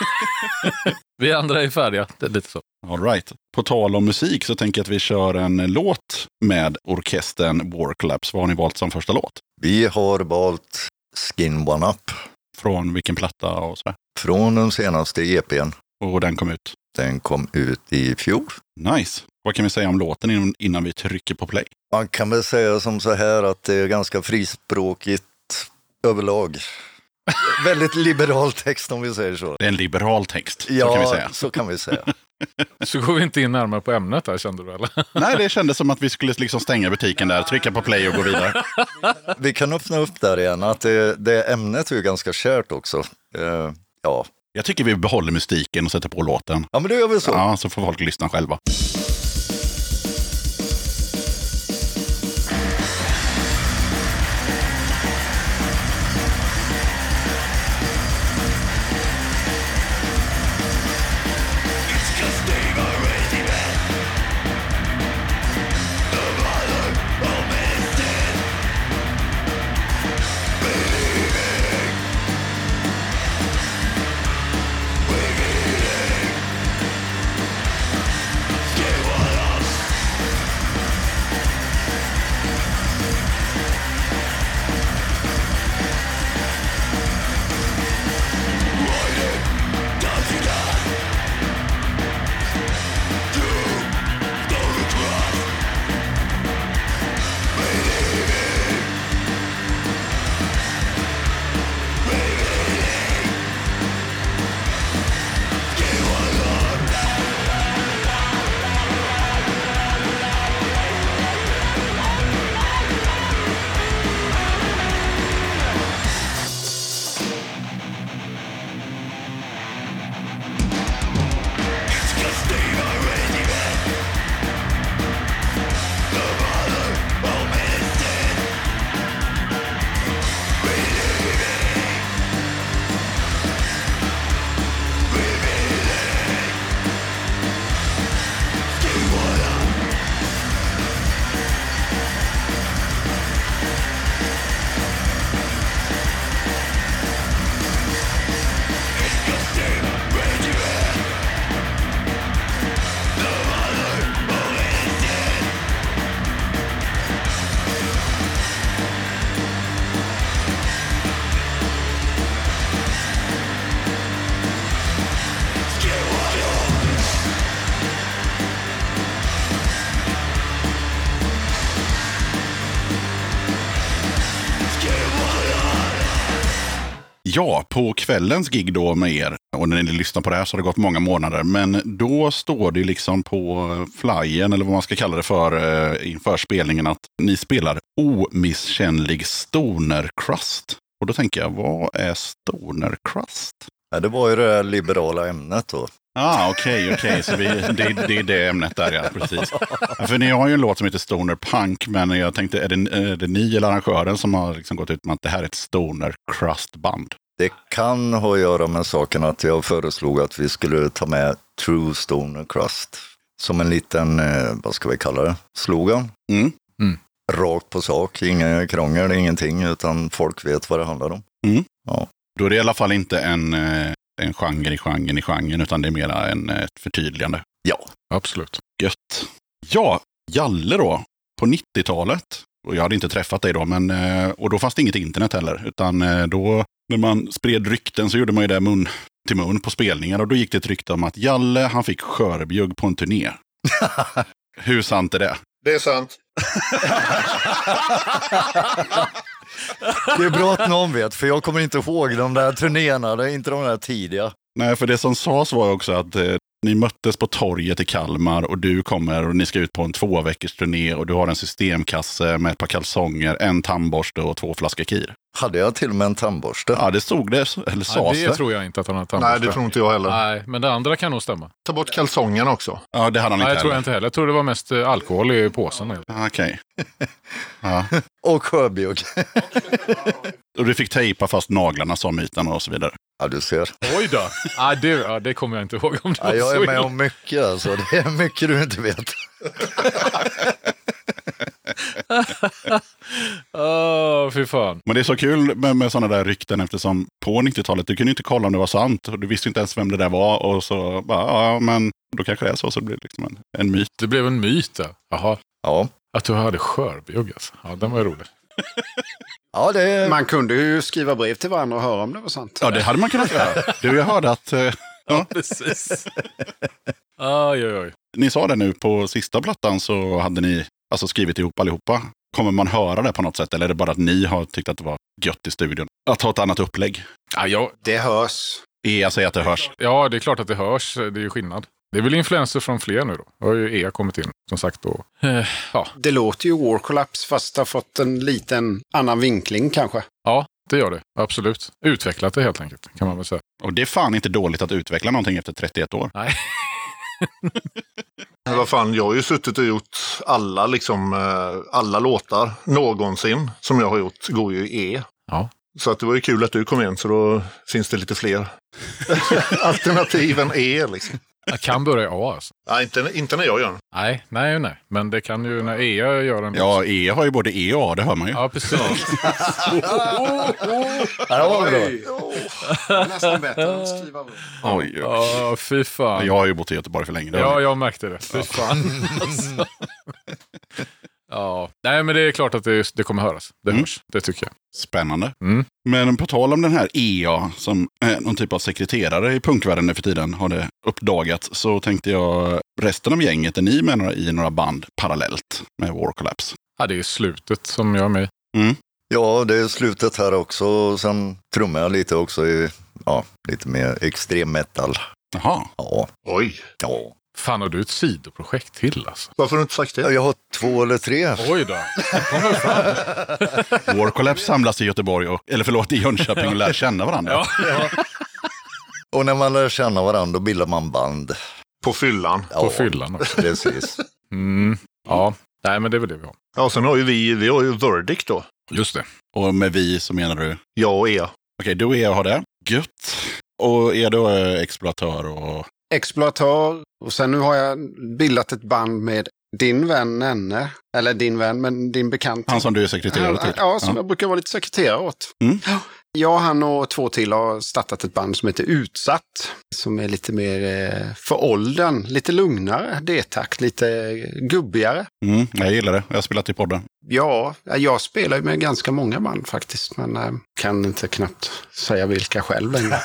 Vi andra är färdiga. Det är lite så. All right. På tal om musik så tänker jag att vi kör en låt med orkestern Warclaps. Vad har ni valt som första låt? vi har valt Skin One Up Från vilken platta och så från den senaste EPn. Och den kom ut. Den kom ut i fjol. Nice. Vad kan vi säga om låten innan- vi trycker på play? Man kan väl säga som så här att det är ganska frispråkigt överlag. Väldigt liberal text om vi säger så. Det är en liberal text, Ja, så kan vi säga. så kan vi säga. Så går vi inte in närmare på ämnet här kände du eller? Nej, det kändes som att vi skulle liksom stänga butiken där, trycka på play och gå vidare. Vi kan öppna upp där igen, att det, det ämnet är ju ganska kärt också. Eh, ja. Jag tycker vi behåller mystiken och sätter på låten. ja, men det gör vi så. Ja, så får folk lyssna själva. Ja, på kvällens gig då med er, och när ni lyssnar på det här så har det gått många månader, men då står det liksom på flyen, eller vad man ska kalla det för, eh, inför spelningen, att ni spelar omisskännlig stoner crust. Och då tänker jag, vad är stoner crust? Ja, det var ju det liberala ämnet då. Ah, okej, okej. Så vi, det, det är det ämnet där, ja. Precis. Ja, För ni har ju en låt som heter Stoner Punk, men jag tänkte, är det, är det ni eller arrangören som har liksom gått ut med att det här är ett Stoner Crust-band? Det kan ha att göra med saken att jag föreslog att vi skulle ta med True Stoner Crust som en liten, eh, vad ska vi kalla det, slogan. Mm. Rakt på sak, inga krångel, ingenting, utan folk vet vad det handlar om. Då är det i alla fall inte en, eh, en genre i genren i genren, utan det är mera en, eh, ett förtydligande. Ja, Absolut. Gött. Ja, Jalle då, på 90-talet. Och jag hade inte träffat dig då, men, och då fanns det inget internet heller. Utan då, när man spred rykten så gjorde man ju det mun till mun på spelningar. Och då gick det ett rykte om att Jalle, han fick skörbjugg på en turné. Hur sant är det? Det är sant. det är bra att någon vet, för jag kommer inte ihåg de där turnéerna, det är inte de där tidiga. Nej, för det som sades var också att eh, ni möttes på torget i Kalmar och du kommer och ni ska ut på en två veckors turné och du har en systemkasse med ett par kalsonger, en tandborste och två flaskor kir. Hade jag till och med en tandborste? Ja, det stod det, eller Nej, sades det det. tror jag inte att han har tandborste. Nej, det tror inte jag heller. Nej, men det andra kan nog stämma. Ta bort kalsongerna också. Ja, det hade han Nej, inte det tror jag heller. inte heller. Jag tror det var mest eh, alkohol i påsen. Ah, Okej. Ja. Och sjöbjugg. Och du fick tejpa fast naglarna, sa myten och så vidare. Ja, du ser. Oj då! ah, det, ja, det kommer jag inte ihåg om det Ja, var jag är med om mycket alltså. Det är mycket du inte vet. Åh, fy fan. Men det är så kul med, med sådana där rykten eftersom på 90-talet, du kunde inte kolla om det var sant. Och du visste inte ens vem det där var. Och så bara, ja men då kanske det är så. Så det blir liksom en, en myt. Det blev en myt där. Jaha. Ja, Att du hade skörbjugg alltså. Ja, den var ju rolig. Ja det. Man kunde ju skriva brev till varandra och höra om det var sant. Ja, det hade man kunnat göra. Du, jag hörde att eh, ja, Precis. Oj, oj, oj. ni sa det nu på sista plattan så hade ni alltså skrivit ihop allihopa. Kommer man höra det på något sätt eller är det bara att ni har tyckt att det var gött i studion? Att ha ett annat upplägg? Ja, jag, Det hörs. Ea säger att det hörs. ja, det är klart att det hörs. Det är ju skillnad. Det är väl influenser från fler nu då. Då har ju EA kommit in, som sagt. Då. Eh, ja. Det låter ju War Collapse fast det har fått en liten annan vinkling kanske. ja, det gör det. Absolut. Utvecklat det helt enkelt, kan man väl säga. Och det är fan inte dåligt att utveckla någonting efter 31 år. Nej. Vad fan, jag har ju suttit och gjort alla, liksom, eh, alla låtar någonsin som jag har gjort går ju i E. Ja. Så att det var ju kul att du kom in, så då finns det lite fler alternativ än E. Liksom. Jag kan börja i A alltså. Nej, inte, inte när jag gör den. Nej, nej, nej. Men det kan ju när EA gör en... Ja, Ea har ju både E och A, det hör man ju. Ja, precis. Ja, det var. Nästan bättre än att skriva. Oj, oj. Ja, fy fan. Jag har ju bott i Göteborg för länge. Ja, jag märkte det. Fy fan. Ja, nej men det är klart att det, det kommer höras. Det Mm. hörs, det tycker jag. Spännande. Mm. Men på tal om den här EA, som är någon typ av sekreterare i punkvärlden nu för tiden, har det uppdagats, så tänkte jag resten av gänget, är ni med några, i några band parallellt med War Collapse? Ja, det är slutet som jag är med i. Ja, det är slutet här också. Sen trummar jag lite också i, ja, lite mer extrem metal. Jaha, Ja, Oj, ja. Fan, har du ett sidoprojekt till alltså? varför har du inte sagt det? Jag har två eller tre. Oj då. Det kommer fram. War Collapse samlas i Göteborg, och, eller förlåt, i Jönköping och lär känna varandra. Ja. Och när man lär känna varandra då bildar man band. På fyllan. Ja, På fyllan också. Precis. Mm. Ja, nej men det är väl det vi har. Ja, sen har ju vi, vi har ju Verdict då. Just det. Och med vi så menar du? Jag och Ea. Okej, du och jag har det. Gött. Och är du eh, exploatör och... Exploatör. Och sen nu har jag bildat ett band med din vän Nenne. Eller din vän, men din bekant. Han som du är sekreterare till? Ja, som jag brukar vara lite sekreterare åt. Mm. Ja. Jag, han och två till har startat ett band som heter Utsatt. Som är lite mer eh, för åldern, lite lugnare D-takt, lite gubbigare. Mm, jag gillar det. Jag har spelat i podden. Ja, jag spelar ju med ganska många band faktiskt, men eh, kan inte knappt säga vilka själv längre.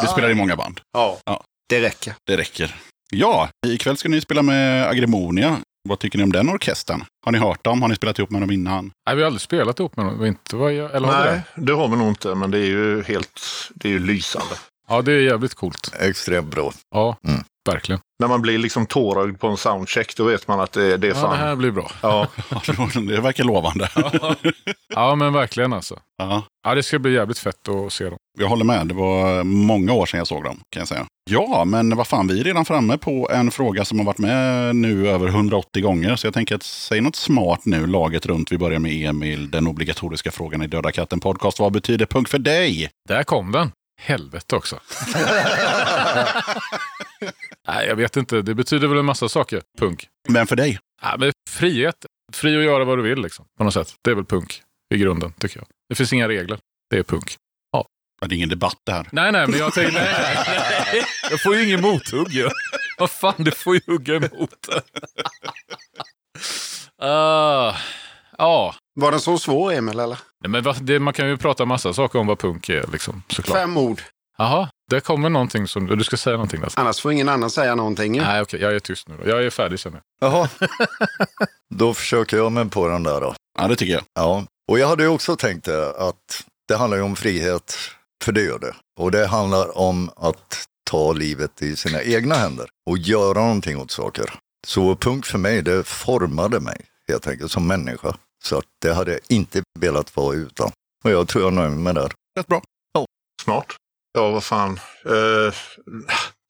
Du spelar i många band. ja, Ja. Det räcker. Det räcker. Ja, ikväll ska ni spela med Agremonia. Vad tycker ni om den orkestern? Har ni hört dem? Har ni spelat ihop med dem innan? Nej, vi har aldrig spelat ihop med dem. Inte vad jag, eller har Nej, det? det har vi nog inte, men det är ju helt det är ju lysande. Ja, det är jävligt coolt. Extremt bra. Ja, Mm. verkligen. När man blir liksom tårögd på en soundcheck, då vet man att det, det är Ja, fan. det här blir bra. Ja, det verkar lovande. Ja, men verkligen alltså. Ja. Ja, det ska bli jävligt fett att se dem. Jag håller med. Det var många år sedan jag såg dem, kan jag säga. Ja, men vad fan, vi är redan framme på en fråga som har varit med nu över 180 gånger. Så jag tänker att säg något smart nu, laget runt. Vi börjar med Emil, den obligatoriska frågan i Döda katten podcast. Vad betyder punk för dig? Där kom den. Helvete också. Nej, jag vet inte. Det betyder väl en massa saker, punk. Men för dig? Ja, men frihet. Fri att göra vad du vill, liksom. På något sätt. Det är väl punk i grunden, tycker jag. Det finns inga regler. Det är punk. Ja, Det är ingen debatt det här. Nej, nej, men jag tänkte... Nej, nej. Jag får ju ingen mothugg ju. Vad fan, du får ju hugga emot. Ah, Ja, Var den så svår, Emil, eller? Nej, men vad- det, man kan ju prata massa saker om vad punk är, liksom, såklart. Fem ord. Jaha, det kommer någonting som... Du ska säga någonting Lasse. Annars får ingen annan säga någonting. ju. Nej, okej, jag är tyst nu då. Jag är färdig känner jag. Jaha. då försöker jag mig på den där då. Ja, det tycker jag. Ja, och jag hade ju också tänkt det, att det handlar ju om frihet, för det gör det. Och det handlar om att ta livet i sina egna händer och göra någonting åt saker. Så punk för mig, det formade mig helt enkelt som människa. Så att det hade jag inte velat vara utan. Och jag tror jag nöjer mig med det. Rätt bra. smart. Ja, vad fan. Eh,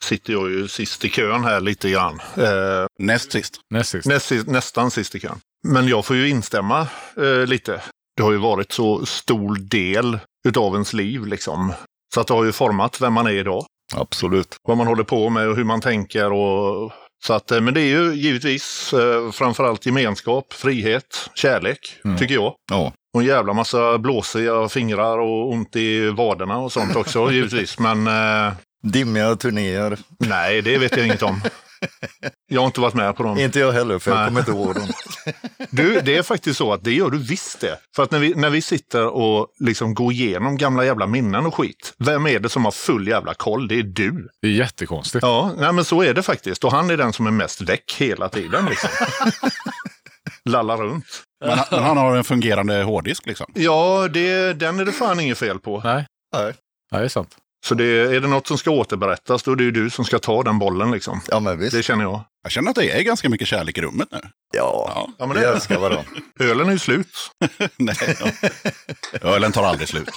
sitter jag ju sist i kön här lite grann. Eh, Näst sist. Näst sist. näst, sist- nästan sist i kön. Men jag får ju instämma eh, lite. Det har ju varit så stor del utav ens liv liksom. Så att det har ju format vem man är idag. Absolut. Vad man håller på med och hur man tänker. Och, så att, eh, men det är ju givetvis eh, framförallt gemenskap, frihet, kärlek, Mm. tycker jag. Ja, Och en jävla massa blåsiga fingrar och ont i vaderna och sånt också givetvis. Men eh, dimmiga turnéer. nej, det vet jag inget om. Jag har inte varit med på dem. Inte jag heller, för jag Nej. kommer inte ihåg dem. Du, det är faktiskt så att det gör du visst det. För att när vi, när vi sitter och liksom går igenom gamla jävla minnen och skit. Vem är det som har full jävla koll? Det är du. Det är jättekonstigt. Ja, nej, men så är det faktiskt. Och han är den som är mest väck hela tiden. Liksom. Lallar runt. Men, han- men han har en fungerande hårddisk liksom. Ja, det, den är det fan inget fel på. Nej. Nej. Nej, det är sant. Så det, är det något som ska återberättas, då är det ju du som ska ta den bollen. Liksom. Ja, men visst. Det känner jag. Jag känner att det är ganska mycket kärlek i rummet nu. Ja, Ja. Ja, men det är älskar varandra. Ölen är ju slut. Nej, ja. Ölen tar aldrig slut.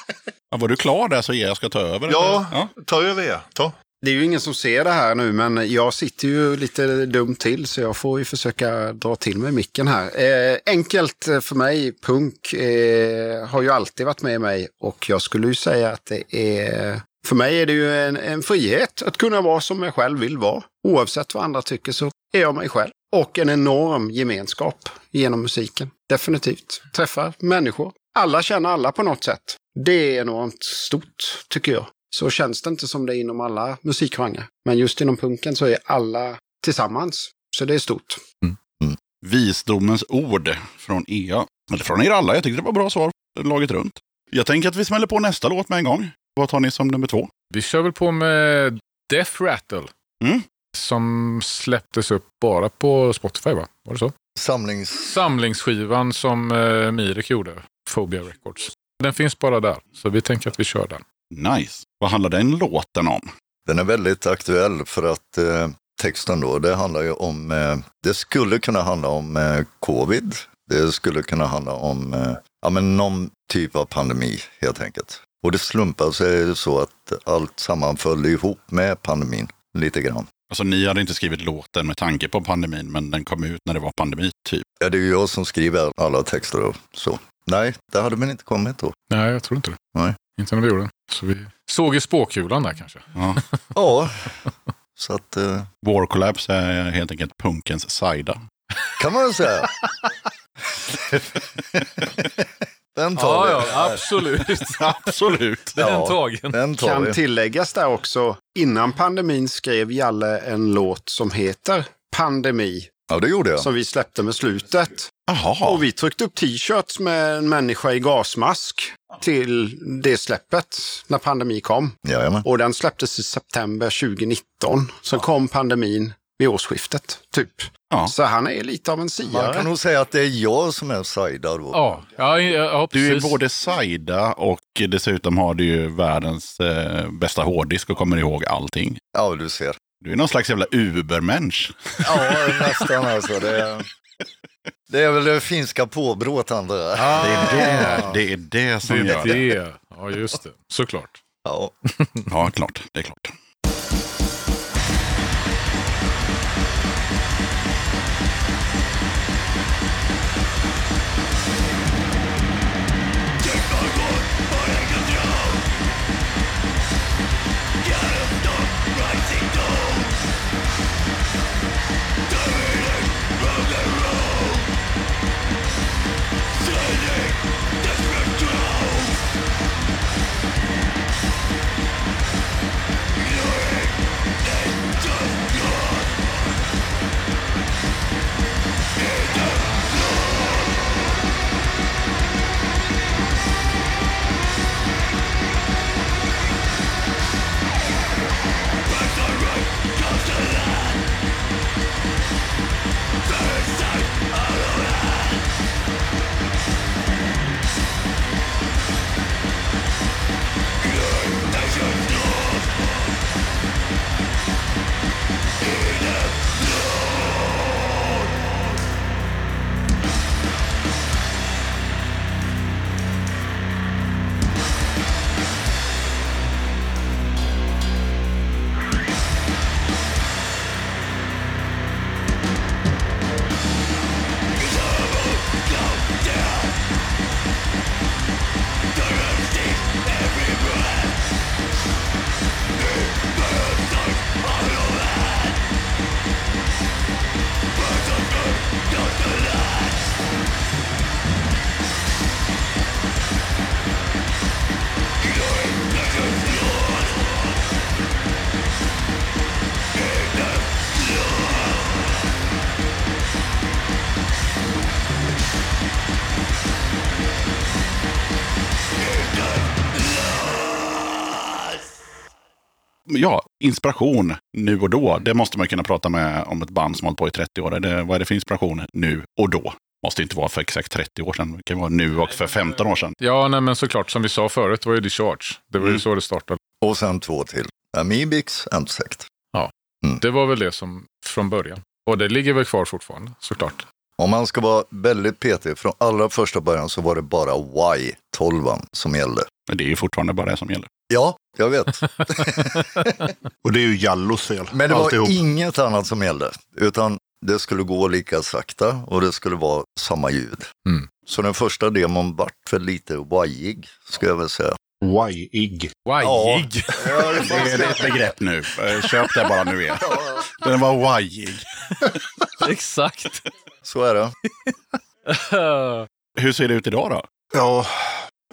Ja, var du klar där så jag ska ta över? Ja, ja. ta över er. Ta. Det är ju ingen som ser det här nu, men jag sitter ju lite dumt till så jag får ju försöka dra till med micken här. Eh, enkelt för mig, punk eh, har ju alltid varit med mig och jag skulle ju säga att det är... För mig är det ju en, en frihet att kunna vara som jag själv vill vara. Oavsett vad andra tycker så är jag mig själv. Och en enorm gemenskap genom musiken. Definitivt. Träffar människor. Alla känner alla på något sätt. Det är enormt stort, tycker jag. Så känns det inte som det är inom alla musikgenrer. Men just inom punken så är alla tillsammans. Så det är stort. Mm, mm. Visdomens ord från EA. Eller från er alla. Jag tyckte det var bra svar. Laget runt. Jag tänker att vi smäller på nästa låt med en gång. Vad tar ni som nummer två? Vi kör väl på med Death Rattle. Mm. Som släpptes upp bara på Spotify, va? Var det så? Samlings... Samlingsskivan som eh, Mirek gjorde, Phobia Records. Den finns bara där, så vi tänker att vi kör den. Nice. Vad handlar den låten om? Den är väldigt aktuell för att eh, texten då, det handlar ju om, eh, det skulle kunna handla om eh, covid. Det skulle kunna handla om, eh, ja men någon typ av pandemi helt enkelt. Och det slumpar sig så att allt sammanföll ihop med pandemin lite grann. Alltså ni hade inte skrivit låten med tanke på pandemin, men den kom ut när det var pandemi, typ. Ja, det är ju jag som skriver alla texter och så. Nej, det hade väl inte kommit då. Nej, jag tror inte det. Nej. Inte när vi gjorde den. Så vi såg i spåkulan där kanske. Ja. Ja, så att eh, War Collapse är helt enkelt punkens sida. kan man väl säga. Den tar vi. absolut. Absolut. Den Ja. tagen. Den tar Kan vi. tilläggas där också, innan pandemin skrev Jalle en låt som heter Pandemi. Ja, det gjorde jag. Som vi släppte med slutet. Jaha. Och vi tryckte upp t-shirts med en människa i gasmask till det släppet när pandemi kom. Jajamän. Och den släpptes i september 2019. Sen kom pandemin vid årsskiftet, typ. Ja. Så han är lite av en Man siare. kan nog säga att det är jag som är Saida då. Ja, ja, ja Du är både Saida och dessutom har du ju världens eh, bästa hårddisk och kommer ihåg allting. Ja, du ser. Du är någon slags jävla ubermensch. Ja, nästan alltså. Det är, det är väl det finska påbrået han där. Det är det, det, är det som Det gör är det. det. Ja, just det. Såklart. Ja. Ja, klart. Det är klart. Inspiration nu och då. Det måste man kunna prata med om ett band som hållit på i 30 år. Det, vad är det för inspiration nu och då? Måste inte vara för exakt 30 år sedan. Det kan vara nu och för 15 år sedan. Ja, nej, men såklart. Som vi sa förut var ju Discharge. Det var ju Mm. så det startade. Och sen två till. Amibix, Antsect. Det var väl det som från början. Och det ligger väl kvar fortfarande, såklart. Om man ska vara väldigt petig, från allra första början så var det bara Y12 som gällde. Men det är ju fortfarande bara det som gäller. Ja, jag vet. Och det är ju Jallos fel. Men det var alltihop. inget annat som gällde. Utan det skulle gå lika sakta och det skulle vara samma ljud. Mm. Så den första demon vart väl lite wajig, skulle jag väl säga. Wajig. Wajig. Det är ett begrepp nu. Eh, Köp det bara nu igen. Den var wajig. Exakt. Så är det. Hur ser det ut idag då? Ja,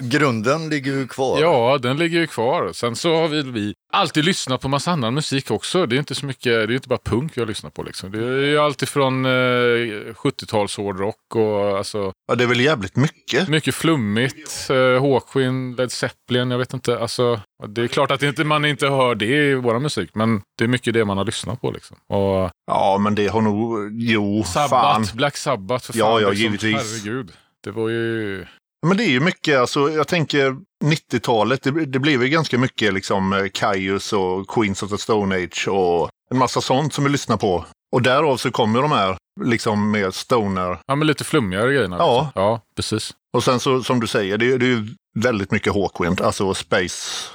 Grunden ligger ju kvar. Ja, den ligger ju kvar. Sen så har vi, vi alltid lyssnat på massa annan musik också. Det är inte så mycket, det är inte bara punk jag lyssnar på liksom. Det är ju alltid från eh, 70-tals hårdrock och alltså ja, det är väl jävligt mycket. mycket flummigt. Eh, Hawkwind, Led Zeppelin, jag vet inte. Alltså, det är klart att inte, man inte hör det i vår musik, men det är mycket det man har lyssnat på liksom. Och Ja, men det har nog... Jo, fan. Sabbath, Black Sabbath, för fan. Ja, ja, liksom. givetvis. Herregud. Det var ju... Men det är ju mycket, alltså jag tänker 90-talet, det, det blev ju ganska mycket liksom eh, Kaius och Queens of the Stone Age och en massa sånt som vi lyssnar på. Och därav så kommer de här liksom med stoner. Ja, men lite flummigare grejerna. Ja. Liksom. Ja, precis. Och sen så som du säger, det, är- det är ju väldigt mycket Hawkwind, alltså space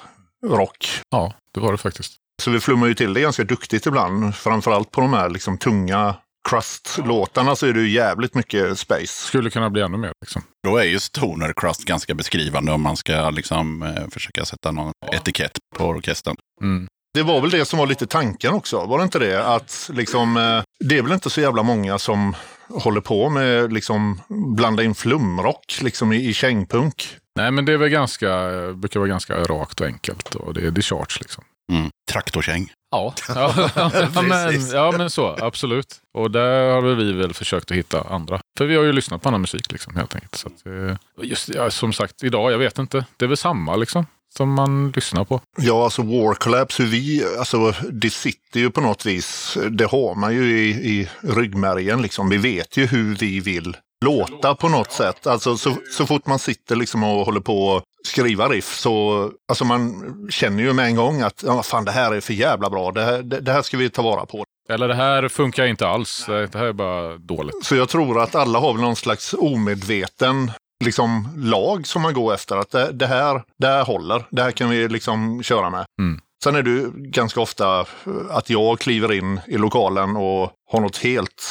rock. Ja, det var det faktiskt. Så vi flummar ju till det ganska duktigt ibland. Framförallt på de här liksom tunga crust-låtarna så är det ju jävligt mycket space. Skulle kunna bli ännu mer liksom. Då är ju Stoner Crust ganska beskrivande om man ska liksom eh, försöka sätta någon etikett på orkestern. Mm. Det var väl det som var lite tanken också, var det inte det? Att liksom, eh, det är väl inte så jävla många som håller på med liksom blanda in flumrock liksom i, i kängpunk. Nej, men det är väl ganska, brukar vara ganska rakt och enkelt och det är discharge liksom. Mm. Traktorkäng. Ja, ja, ja, men, ja men så, absolut. Och där har vi väl försökt att hitta andra. För vi har ju lyssnat på annan musik liksom helt enkelt. Så att, eh, just, ja, som sagt, idag, jag vet inte. Det är väl samma liksom. som man lyssnar på. Ja, alltså War Collapse, hur vi, alltså det sitter ju på något vis, det har man ju i, i ryggmärgen liksom. Vi vet ju hur vi vill låta på något sätt. Alltså så, så fort man sitter liksom och håller på att skriva riff så, alltså man känner ju med en gång att ja, fan det här är för jävla bra, det här, det, det här ska vi ta vara på. Eller det här funkar inte alls. Det här är bara dåligt. Så jag tror att alla har någon slags omedveten liksom, lag som man går efter. Att det, det, här, det här håller, det här kan vi liksom köra med. Mm. Sen är det ju ganska ofta att jag kliver in i lokalen och har något helt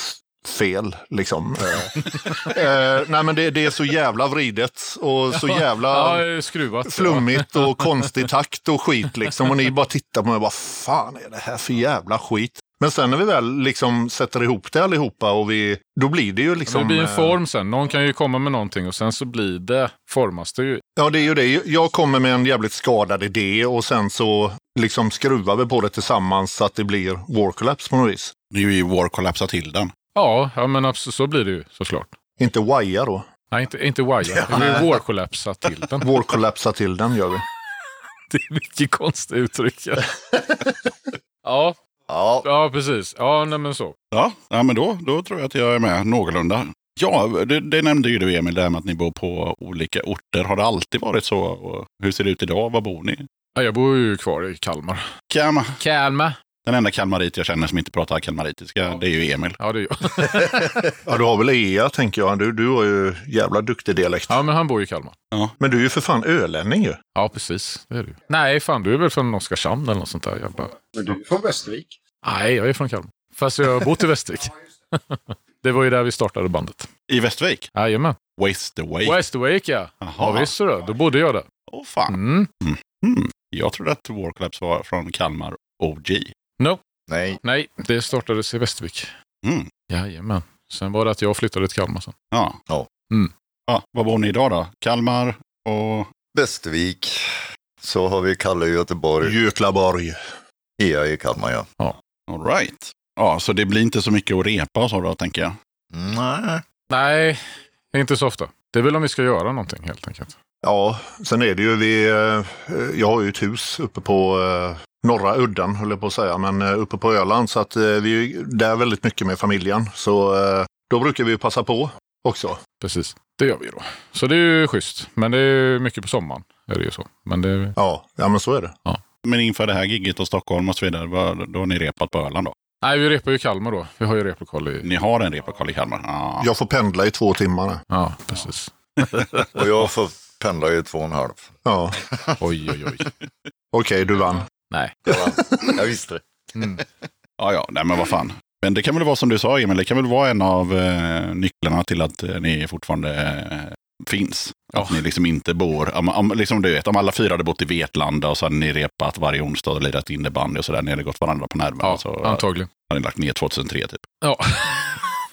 fel. Liksom. Eh, eh, nej men det, det är så jävla vridet och så jävla Ja, skruvat. flummigt och konstig takt och skit liksom. Och ni bara tittar på mig och bara, fan är det här för jävla skit? Men sen när vi väl liksom sätter ihop det allihopa och vi, då blir det ju liksom... det blir en eh, form sen. Någon kan ju komma med någonting och sen så blir det, formas det ju. Ja, det är ju det. Jag kommer med en jävligt skadad idé och sen så liksom skruvar vi på det tillsammans så att det blir War Collapse på något vis. Det är ju War Collapsa till den. Ja, ja men absolut, så blir det ju såklart. Inte Waja då. Nej, inte, inte Waja. Blir War Collapsa till den. War Collapsa till den gör vi. Det är mycket konstiga uttryck. ja. ja, Ja, ja, precis. Ja, nej men så. Ja, ja men då, då tror jag att jag är med någorlunda. Ja, det, det nämnde ju du Emil, det här med att ni bor på olika orter. Har det alltid varit så? Och hur ser det ut idag? Var bor ni? Ja, jag bor ju kvar i Kalmar. Kalmar. Kalmar? Den enda kalmarit jag känner som inte pratar kalmaritiska, det är ju Emil. Ja, det är jag. Ja, du har väl Ea tänker jag. Du, du har ju jävla duktig dialekt. Ja, men han bor ju i Kalmar. Men du är ju för fan ölänning ju. Ja, precis. Det är du. Nej, fan, du är väl från Oskarshamn eller något sånt där jävla... Men du är från Västervik. Nej, jag är från Kalmar. Fast jag har bott i Västervik. det var ju där vi startade bandet. I Västervik? Jajamän. Waste away. Västervik, ja. Jaha. Ja, visst så då. Då bodde jag där. Åh fan. Mm. Mm. Jag trodde att War Collapse var från Kalmar OG. No. nej. Nej, det startades i Västervik. Mm. Jajamän. Sen var det att jag flyttade till Kalmar sen. Ja. Ja. Mm. ja. Var bor ni idag då? Kalmar och... Västervik. Så har vi Kalle i Göteborg. Göklaborg. Ea i Kalmar, ja. All right. Ja, så det blir inte så mycket att repa och så då, tänker jag. Nej. Nej, inte så ofta. Det är väl om vi ska göra någonting helt enkelt. Ja, sen är det ju vi, eh, jag har ju ett hus uppe på eh, norra udden, höll jag på att säga, men eh, uppe på Öland. Så att eh, vi är där väldigt mycket med familjen. Så eh, då brukar vi ju passa på också. Precis. Det gör vi då. Så det är ju schysst. Men det är mycket på sommaren. Är det ju så. Men det... Ja, ja men så är det. Men inför det här gigget och Stockholm och så vidare, då har ni repat på Öland då? Nej, vi repar ju i Kalmar då. Vi har ju replokal i... Ni har en replokal i Kalmar? Ja. Jag får pendla i två timmar. Ja, precis. Och jag får pendla i två och en halv. Ja, Oj, oj, oj. okej, du vann. Nej. Jag visste det. Ja, ja, nej men vad fan. Men det kan väl vara som du sa Emil, det kan väl vara en av eh, nycklarna till att eh, ni fortfarande eh, finns. Att ni liksom inte bor, om, om, liksom du vet, om alla fyra hade bott i Vetlanda och så hade ni repat varje onsdag och lirat innebandy och sådär, ni hade gått varandra på nerverna. Ja, så antagligen. hade ni lagt ner 2003 typ. Ja.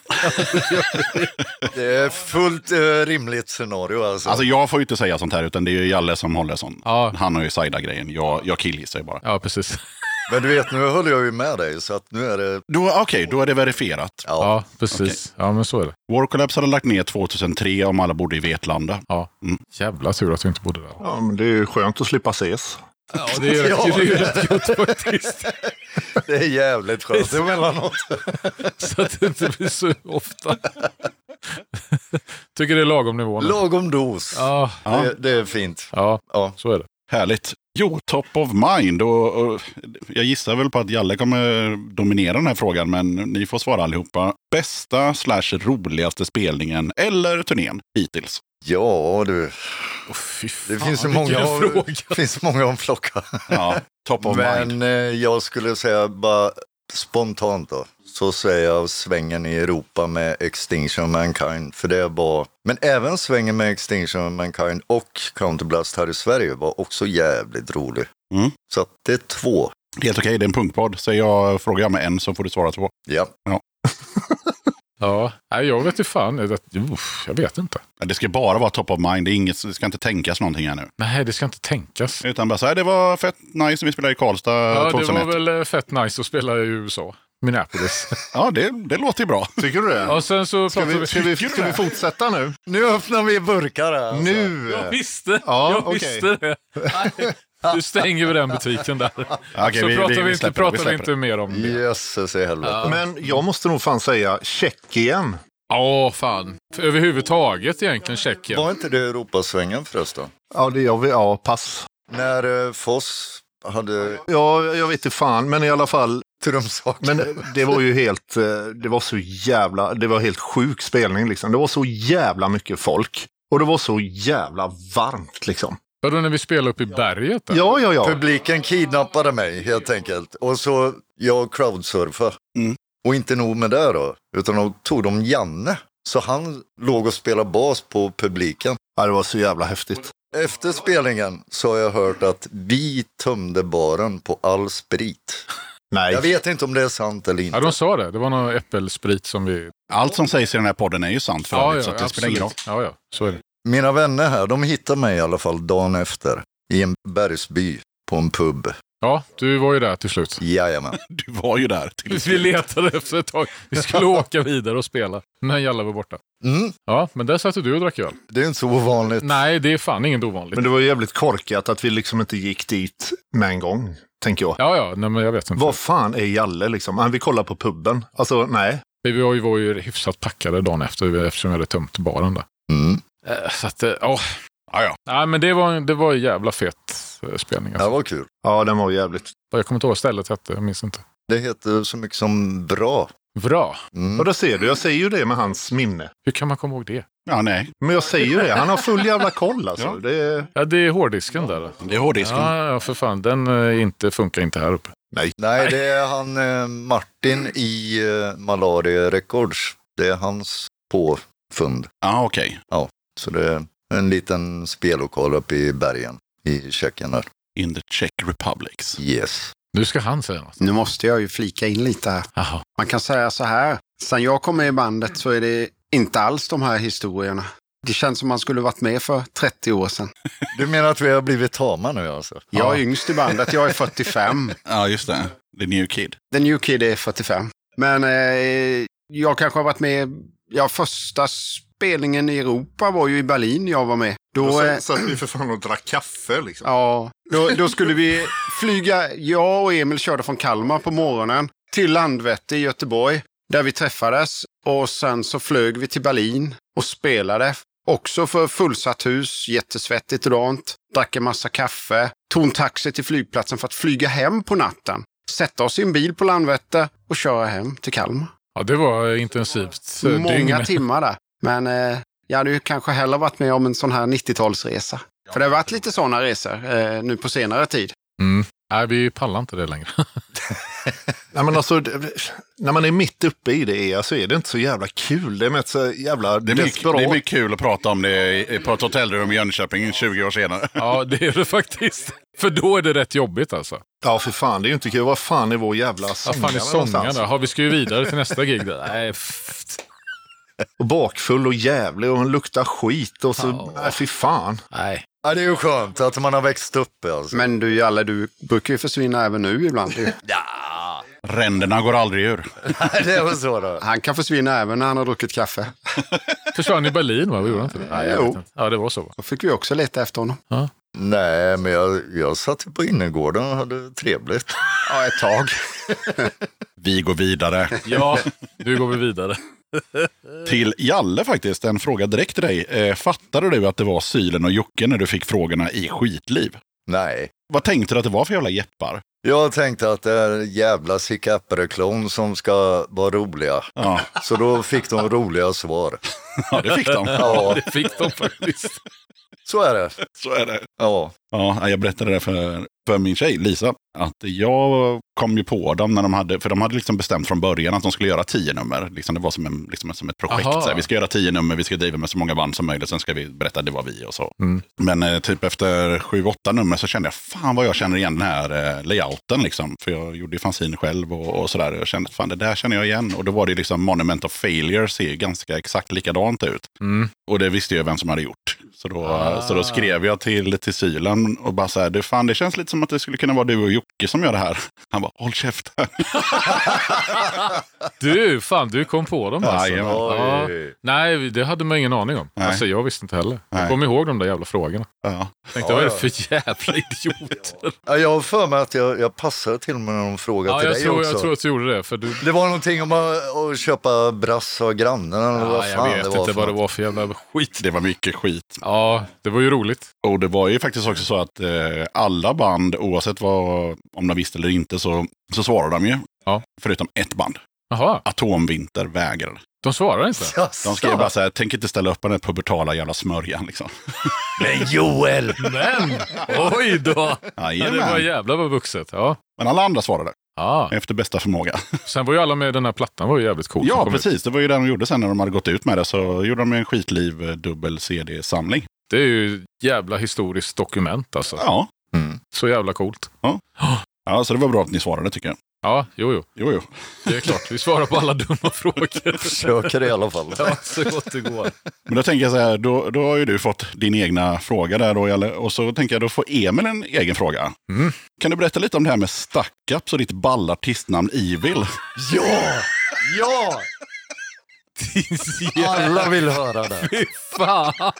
Det är fullt eh, rimligt scenario alltså. Alltså jag får ju inte säga sånt här, utan det är ju Jalle som håller sånt. Ja. Han har ju sajda-grejen, jag, jag killgissar ju bara. ja, precis. Men du vet, nu håller jag ju med dig så att nu är det... Okej, då är det verifierat. Ja, Ja, precis. Ja, men så är det. War Collapse hade lagt ner 2003 om alla bodde i Vetlanda. Ja. Mm. Jävla tur att vi inte bodde där. Ja, men det är ju skönt att slippa ses. Ja, det är ju rätt, det är ju rätt gott faktiskt. det är jävligt skönt emellanåt. Så att det inte blir så ofta. Tycker det är lagom nivå nu. Lagom dos. Ja, Det, det är fint. ja, Ja. så är det. Härligt. Jo, top of mind. Och, och, jag gissar väl på att Jalle kommer dominera den här frågan, men ni får svara allihopa. Bästa slash roligaste spelningen eller turnén hittills? Ja du, Oh, det finns så många, det finns så många att plocka. Ja, top of mind. Men eh, jag skulle säga bara spontant då. Så säger jag svängen i Europa med Extinction of Mankind. För det var, men även svängen med Extinction of Mankind och Counterblast här i Sverige var också jävligt rolig. Mm. Så att det är två. Helt okej, det är en punktpodd. Så jag frågar med en så får du svara två. Ja. Ja, nej, jag vet inte fan. Det- uff, Jag vet inte. Det ska bara vara top of mind. Det, är inget, det ska inte tänkas någonting här nu. Nej, det ska inte tänkas. Utan bara så här, det var fett nice när vi spelade i Karlstad Ja, det 2001. var väl eh, fett nice att spela i USA. Minneapolis. Ja, det, det låter ju bra. Tycker du det? Och sen så Ska vi, ska, vi, ska vi fortsätta nu? Nu öppnar vi burkar här. Alltså. Nu! Jag visste! Ja, jag okej. visste det. Nej, Du stänger vi den butiken där. Okej, så vi- pratar vi- vi, vi inte, släpper pratar vi vi inte mer om det. Jösses i helvete. Men jag måste nog fan säga Tjeckien. Ja, fan. Överhuvudtaget egentligen Tjeckien. Var inte det Europasvängen förresten? Ja, det, jag, ja pass. När eh, Foss hade Ja, jag vet inte fan, men i alla fall. trumsaker. Men det var ju helt, eh, det var så jävla, det var helt sjuk spelning liksom. Det var så jävla mycket folk. Och det var så jävla varmt liksom. Vadå när vi spelade upp i berget? Där? Ja, ja, ja. Publiken kidnappade mig helt enkelt. Och så jag crowdsurfade. Mm. Och inte nog med det då, utan då tog de Janne. Så han låg och spelade bas på publiken. ja, det var så jävla häftigt. Efter spelningen så har jag hört att vi tömde baren på all sprit. Nej. Jag vet inte om det är sant eller inte. Ja, de sa det. Det var någon äppelsprit som vi... Allt som sägs i den här podden är ju sant för Ja, övrigt, ja, så att det spelar ingen roll. absolut. Ja, ja. Så är det. Mina vänner här, de hittade mig i alla fall dagen efter. I en bergsby på en pub. Ja, du var ju där till slut. Jajamän. Du var ju där. Till Vi letade efter ett tag. Vi skulle åka vidare och spela. Men Jalla var borta. Mm, Ja, men där satt du och drack öl. det är inte så ovanligt. Nej, det är fan inget ovanligt. Men det var jävligt korkat att vi liksom inte gick dit med en gång, tänker jag. Ja, ja, nej, men jag vet inte. Vad fan är Jalle liksom? Han vill kolla på puben. Alltså, nej. Vi var ju, var ju hyfsat packade dagen efter eftersom vi hade tömt baren där. Mm, Så att, eh, ja. Ja, ja. Nej, men det var, det var en jävla fet eh, spelning. det Alltså. var kul. Ja, den var jävligt. Jag kommer inte ihåg stället hette, jag minns inte. Det heter så mycket som bra. Bra. Mm. Och då ser du, jag säger ju det med hans minne. Hur kan man komma ihåg det? ja, nej. Men jag säger ju det, han har full jävla koll alltså. Ja. Det är... Ja, det är hårddisken där. Det är hårddisken. Ja, ja, för fan. Den eh, inte, funkar inte här uppe. Nej, det är han eh, Martin i eh, Malaria Records. Det är hans påfund. Ja, okej. Så det är en liten spellokal uppe i bergen i Tjeckien där. In the Czech Republics. Yes. Nu ska han säga något. Nu måste jag ju flika in lite här. Man kan säga så här. Sen jag kom med i bandet så är det inte alls de här historierna. Det känns som man skulle varit med för 30 år sedan. Du menar att vi har blivit tama nu alltså? Jag är yngst i bandet, jag är 45. Ja, just det. The New Kid. The New Kid är 45. Men eh, jag kanske har varit med, ja första spelningen i Europa var ju i Berlin jag var med. Då, Då eh, satt- satt vi för fan och drack kaffe liksom. ja, då, då skulle vi flyga, jag och Emil körde från Kalmar på morgonen till Landvetter i Göteborg. Där vi träffades och sen så flög vi till Berlin och spelade. Också för fullsatt hus, jättesvettigt och dant. Drack en massa kaffe. Tog en taxi till flygplatsen för att flyga hem på natten. Sätta oss i en bil på Landvetter och köra hem till Kalmar. Ja, det var intensivt. eh, Många dygn. timmar där. Men eh, jag hade ju kanske hellre varit med om en sån här 90-talsresa. För det har varit lite sådana resor eh, nu på senare tid. Mm. Nej, vi pallar inte det längre. Nej, men alltså, när man är mitt uppe i det så är det inte så jävla kul. Det är med ett så jävla Det är, mycket, det är mycket kul att prata om det i- på ett hotellrum i Jönköping 20 år senare. Ja, det är det faktiskt. För då är det rätt jobbigt alltså. Ja, för fan, det är ju inte kul. Vad fan är vår jävla Vad sångare fan är sångarna? Har vi ska ju vidare till nästa gig där. Nej, pff. Och bakfull och jävlig och luktar skit och så, Ja. nej fy fan. Nej. Ja, det är ju skönt att man har växt upp alltså. Men du Jalle, du brukar ju försvinna även nu ibland. ju. Ränderna går aldrig ur. det väl så då. Han kan försvinna även när han har druckit kaffe. Försvann i Berlin va? Vi gjorde inte det? Nej, jag Jo. inte. Ja, det var så va? Då fick vi också leta efter honom. Nej, men jag, jag satt på innergården och hade trevligt. Ja, ett tag. Vi går vidare Ja, nu går vi vidare. Till Jalle faktiskt. En fråga direkt till dig. Eh, fattade du att det var Sylen och Jocke när du fick frågorna i Skitliv? Nej. Vad tänkte du att det var för jävla jeppar? Jag tänkte att det är jävla Sick-Apple-klon som ska vara roliga. Ja, Så då fick de roliga svar. ja det fick de. Ja, Det fick de faktiskt. Så är det. Så är det. Ja, Ja, jag berättade det för, för min tjej Lisa. Att jag kom ju på dem när de hade, för de hade liksom bestämt från början att de skulle göra tio nummer. Liksom det var som, en, liksom som ett projekt. Aha. Så här, vi ska göra tio nummer, vi ska driva med så många band som möjligt. Sen ska vi berätta det var vi och så. Mm. Men eh, typ efter sju, åtta nummer så kände jag, fan vad jag känner igen den här eh, layouten. Liksom. För jag gjorde ju fanzine själv och, och sådär. Jag kände, fan det där känner jag igen. Och då var det liksom Monument of Failure, ser ganska exakt likadant ut. Mm. Och det visste jag vem som hade gjort. Så då, Ah. så då skrev jag till, till Sylan och bara så här, det, fan, det känns lite som att det skulle kunna vara du och Jocke som gör det här. Han bara, håll käften. Du, fan du kom på dem alltså. Ja. Nej, det hade man ingen aning om. Nej. Alltså jag visste inte heller. Jag Nej. kom ihåg de där jävla frågorna. Ja. Tänkte, vad är det för jävla idioter? Ja, jag har för mig att jag, jag passade till och med någon fråga Ja, till jag dig tror, också. jag tror att du gjorde det. För du, Det var någonting om att, att köpa brass av grannen eller vad ja, jag fan vet det var inte för vad det var för jävla skit. Det var mycket skit. Ja, det var ju roligt. Och det var ju faktiskt också så att eh, alla band, oavsett vad, om de visste eller inte, så, så svarade de ju. Ja. Förutom ett band. Jaha, Atomvinter vägrar. de svarar inte? Jaså? De skrev bara så här, tänk inte ställa upp på den här pubertala jävla smörjan liksom. Men Joel! Men, oj då! Ja, det var jävla vad vuxet. Ja. Men alla andra svarade, Ja. efter bästa förmåga. Sen var ju alla med den här plattan, var ju jävligt cool. som Ja, kom ut. precis. Det var ju det de gjorde sen när de hade gått ut med det. Så gjorde de en skitliv eh, dubbel CD-samling. Det är ju jävla historiskt dokument alltså. Ja. Mm. Så jävla coolt. ja, så det var bra att ni svarade tycker jag. Ja, jo, jo. Jo, jo. Det är klart. Vi svarar på alla dumma frågor. Försöker i alla fall. Ja, så gott det går. Men då tänker jag så här, då, då har ju du fått din egna fråga där då, Jalle. Och så tänker jag, då får Emil en egen fråga. Mm. Kan du berätta lite om det här med Stackups och ditt balla artistnamn Evil? Ja! Ja! Alla vill höra det. Fy fan!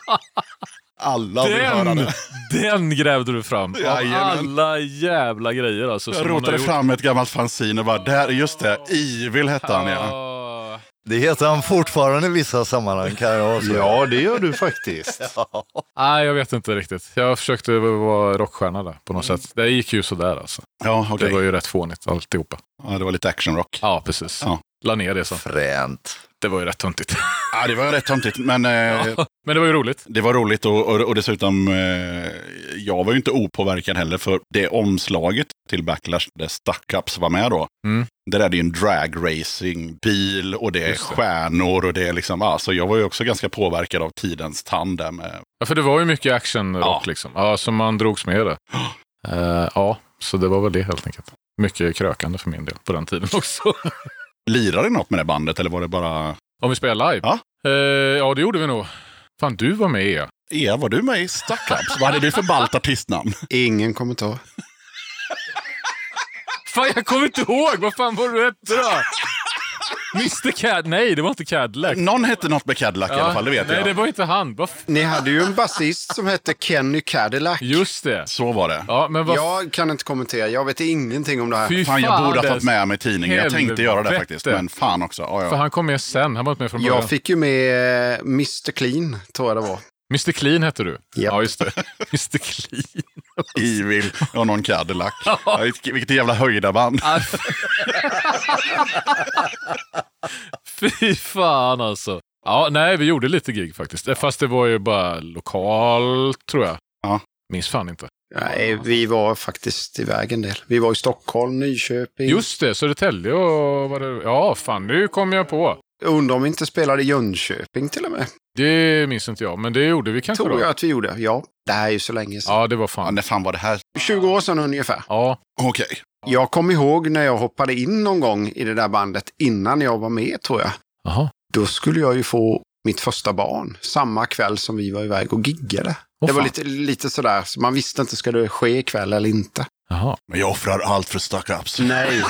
Alla vill höra Den, det. den grävde du fram. Av Jajamän. alla jävla grejer alltså. Jag som hon har rotade gjort. fram ett gammalt fanzine och bara, där, just det, Evil hette han ja. Ja. Det heter han fortfarande i vissa sammanhang kan jag avslöja. Ja, det gör du faktiskt. Nej, jag vet inte riktigt. Jag försökte vara rockstjärna där på något sätt. Det gick ju sådär alltså. Ja, okej. Det var ju rätt fånigt alltihopa. Ja, det var lite actionrock. Ja, precis. Ja. La ner det så. Fränt. Det var ju rätt töntigt. Ja, det var rätt töntigt, men eh, Men det var ju roligt. det var roligt och, och, och dessutom, eh, jag var ju inte opåverkad heller för det omslaget till Backlash där Stackups var med då. Mm. Där är det ju en dragracing-bil och det är Just stjärnor och det är liksom, alltså jag var ju också ganska påverkad av tidens tand där med. Ja, för det var ju mycket actionrock Ja. liksom. Ja, som man drogs med det. Eh, ja, så det var väl det helt enkelt. Mycket krökande för min del på den tiden också. Lirade det något med det bandet eller var det bara, Om vi spelar live? Ja. Eh, ja, det gjorde vi nog. Fan, du var med ja. Ea, var du med i Stackups? Vad hade du för ballt artistnamn? Ingen kommentar. Fan, jag kommer inte ihåg! Vad fan var du hette då? Mr Cad... Nej, det var inte Cadillac. Någon hette något med Cadillac i alla fall, det vet Nej, jag. det var inte han. Vad f- Ni hade ju en basist som hette Kenny Cadillac. Just det. Så var det. Ja, men vad... Jag kan inte kommentera, jag vet ingenting om det här. Fy Fan, jag borde ha fått med mig i tidningen. Jag tänkte göra det helvete. faktiskt, men fan också. Ja, För ja. han kom med sen. Han var inte med från början. Jag fick ju med eh, Mr Clean, tror jag det var. Mr Clean hette du. Japp. Ja, just det. Mr Clean. Evil och någon Cadillac. Ja, vilket, jävla höjdarband. Fy fan alltså. Ja, nej, vi gjorde lite gig faktiskt. Fast det var ju bara lokalt, tror jag. Ja. Minns fan inte. Nej, vi var faktiskt iväg en del. Vi var i Stockholm, Nyköping. Just det, Södertälje och vad det... Ja, fan, nu kom jag på. Undrar om vi inte spelade i Jönköping till och med. Det minns inte jag, men det gjorde vi kanske Tror då. jag att vi gjorde. Ja, det här är ju så länge sedan. Ja, det var Ja, fan. när fan var det här? 20 år sedan ungefär. Ja, Okej. Jag kom ihåg när jag hoppade in någon gång i det där bandet innan jag var med tror jag. jaha. Då skulle jag ju få mitt första barn samma kväll som vi var iväg och giggade. Åh, det var fan. lite, lite sådär, så man visste inte ska det ske ikväll eller inte. Jaha. Men jag offrar allt för Stackups. Nej.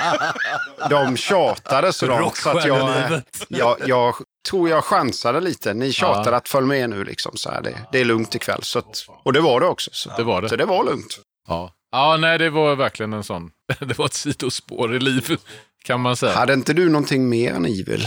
De tjatade så långt så att jag, jag, jag tror jag chansade lite. Ni tjatade Ja. att följ med nu liksom. Så här, det, det är lugnt ikväll. Så att, och det var det också. Så, Det var det. så det var lugnt. Ja. ja, nej, det var verkligen en sån... Det var ett sidospår i livet, kan man säga. Hade inte du någonting mer än Evil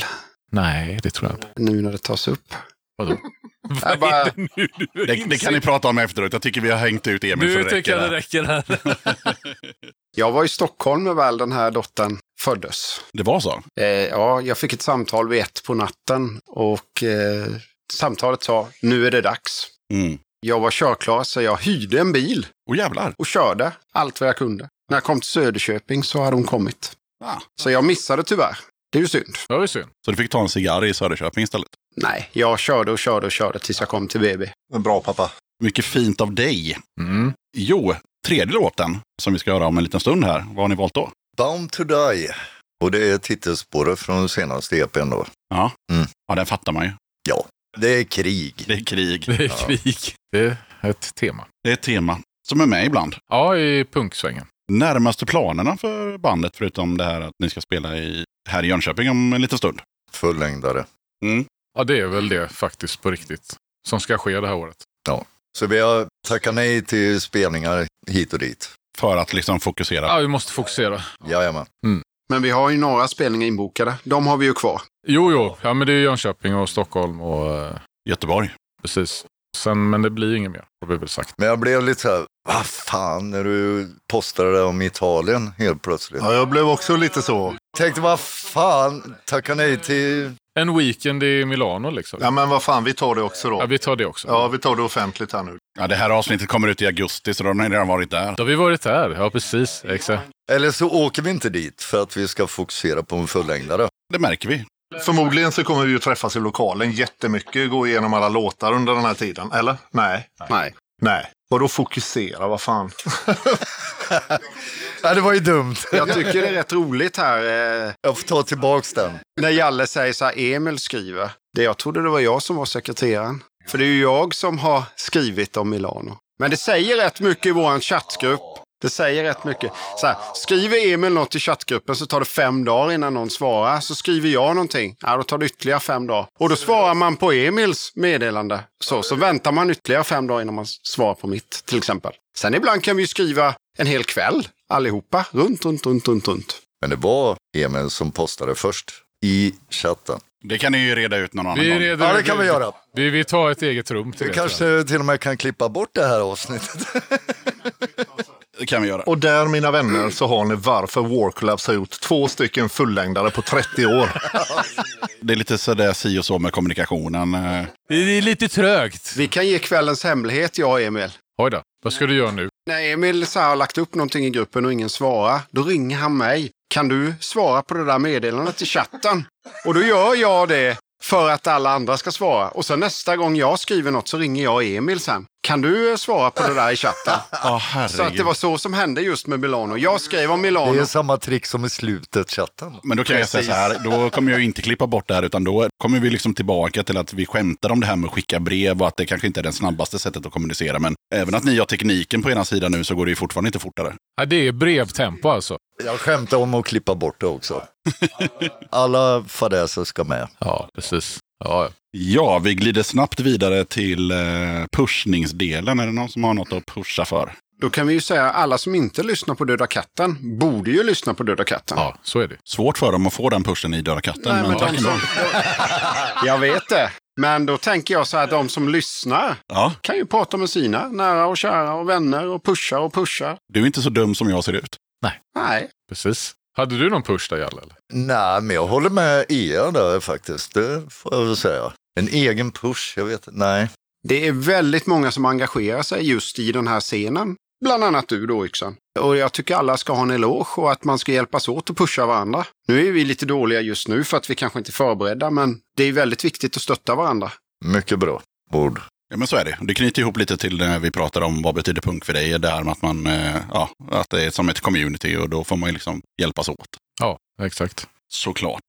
Nej, det tror jag inte. nu när det tas upp? Vadå? Vad bara- är det nu du Det, det kan ni prata om efteråt. Jag tycker vi har hängt ut Emil Nu för det tycker jag det räcker. räcker här. Jag var i Stockholm när väl den här dottern föddes. Det var så? Eh, ja, jag fick ett samtal vid ett på natten och eh, samtalet sa nu är det dags. Mm. Jag var körklar så jag hyrde en bil Åh jävlar. och körde allt vad jag kunde. När jag kom till Söderköping så hade hon kommit. Ah. Så jag missade tyvärr. Det är ju synd. Det ju synd. Så du fick ta en cigarr i Söderköping istället? Nej, jag körde och körde och körde tills jag kom till BB. En bra pappa. Mycket fint av dig. Mm. Jo, tredje låten som vi ska höra om en liten stund här. Vad har ni valt då? Bound to Die. Och det är titelspåret från senaste EPn då. Ja, Mm. ja den fattar man ju. Ja. Det är krig. Det är krig. Det är krig. Det är ett tema. Det är ett tema som är med ibland. Ja, i punksvängen. Närmaste planerna för bandet, förutom det här att ni ska spela i, här i Jönköping om en liten stund. Fullängdare. Ja, det är väl det faktiskt på riktigt. Som ska ske det här året. Så vi har tackat nej till spelningar hit och dit. För att liksom fokusera. Ja, vi måste fokusera. Jajamän. Men vi har ju några spelningar inbokade. De har vi ju kvar. Jo, jo. Ja, men det är Jönköping och Stockholm och eh, Göteborg. precis. Sen, men det blir inget mer, har vi väl sagt. Men jag blev lite så här, vad fan, när du postade det om Italien helt plötsligt. Ja, jag blev också lite så. Tänkte, vad fan, tacka nej till... En weekend i Milano liksom. Ja, men vad fan, vi tar det också Ja, då. vi tar det också. Ja, vi tar det offentligt här nu. Ja, det här avsnittet kommer ut i augusti, så då har ni redan varit där. Då har vi varit där. Ja, precis. Exakt. Eller så åker vi inte dit för att vi ska fokusera på en fullängdare. Det märker vi. Förmodligen så kommer vi ju träffas i lokalen jättemycket, gå igenom alla låtar under den här tiden. Eller? Nej. Nej. Nej. Vadå fokusera? Vad fan? Ja, det var ju dumt. Jag tycker det är rätt roligt här. Eh, Jag får ta tillbaks den. när Jalle säger så här, Emil skriver. Det jag trodde det var jag som var sekreteraren. För det är ju jag som har skrivit om Milano. Men det säger rätt mycket i vår chattgrupp. Det säger rätt mycket. Så här, skriver Emil något i chattgruppen så tar det fem dagar innan någon svarar. Så skriver jag någonting, ja då tar det ytterligare fem dagar. Och då svarar man på Emils meddelande. Så, så väntar man ytterligare fem dagar innan man svarar på mitt till exempel. Sen ibland kan vi ju skriva en hel kväll allihopa. Runt, runt, runt, runt, runt. Men det var Emil som postade först i chatten. Det kan ni ju reda ut någon annan Vi, gång. Ja, det kan vi göra. Vi, vi tar ett eget rum till Vi det. jag. kanske till och med kan klippa bort det här avsnittet. Det kan vi göra. Och där, mina vänner, så har ni varför Warclaps har gjort två stycken fullängdare på 30 år. Det är lite sådär si och så med kommunikationen. Det är lite trögt. Vi kan ge kvällens hemlighet, jag och Emil. Oj då. Vad ska du göra nu? När Emil så har lagt upp någonting i gruppen och ingen svarar, då ringer han mig. Kan du svara på det där meddelandet i chatten? Och då gör jag det för att alla andra ska svara. Och sen nästa gång jag skriver något så ringer jag Emil sen. Kan du svara på det där i chatten? Ja, Så att det var så som hände just med Milano. Jag skrev om Det Milano. är samma trick som i slutet chatten. Men då kan jag säga så här, då kommer jag inte klippa bort det här, utan då kommer vi liksom tillbaka till att vi skämtar om det här med att skicka brev och att det kanske inte är det snabbaste sättet att kommunicera. Men även att ni har tekniken på ena sidan nu så går det ju fortfarande inte fortare. Ja, det är brevtempo alltså. Jag skämtar om att klippa bort det också. Alla fadäser ska med. Ja, precis. Ja, ja. Vi glider snabbt vidare till eh, pushningsdelen. Är det någon som har något att pusha för? Då kan vi ju säga att alla som inte lyssnar på Döda katten borde ju lyssna på Döda katten. ja så är det. Svårt för dem att få den pushen i Döda katten. Nej, men men tack de som... Jag vet det. Men då tänker jag så här, de som lyssnar Ja, kan ju prata med sina nära och kära och vänner och pusha och pusha. du är inte så dum som jag ser ut. Nej, Precis. Hade du någon push där, Jalle? Eller? Nej, men jag håller med er där faktiskt. Det får jag väl säga. En egen push, jag vet Nej. det är väldigt många som engagerar sig just i den här scenen. Bland annat du då Yxan. Och jag tycker alla ska ha en eloge och att man ska hjälpas åt och pusha varandra. Nu är vi lite dåliga just nu för att vi kanske inte är förberedda, men det är väldigt viktigt att stötta varandra. Mycket bra ord. Ja, men så är det. Det knyter ihop lite till när vi pratar om vad betyder punk för dig. Där med att, man, eh, ja, att det är som ett community och då får man liksom hjälpas åt. Ja, exakt. Såklart.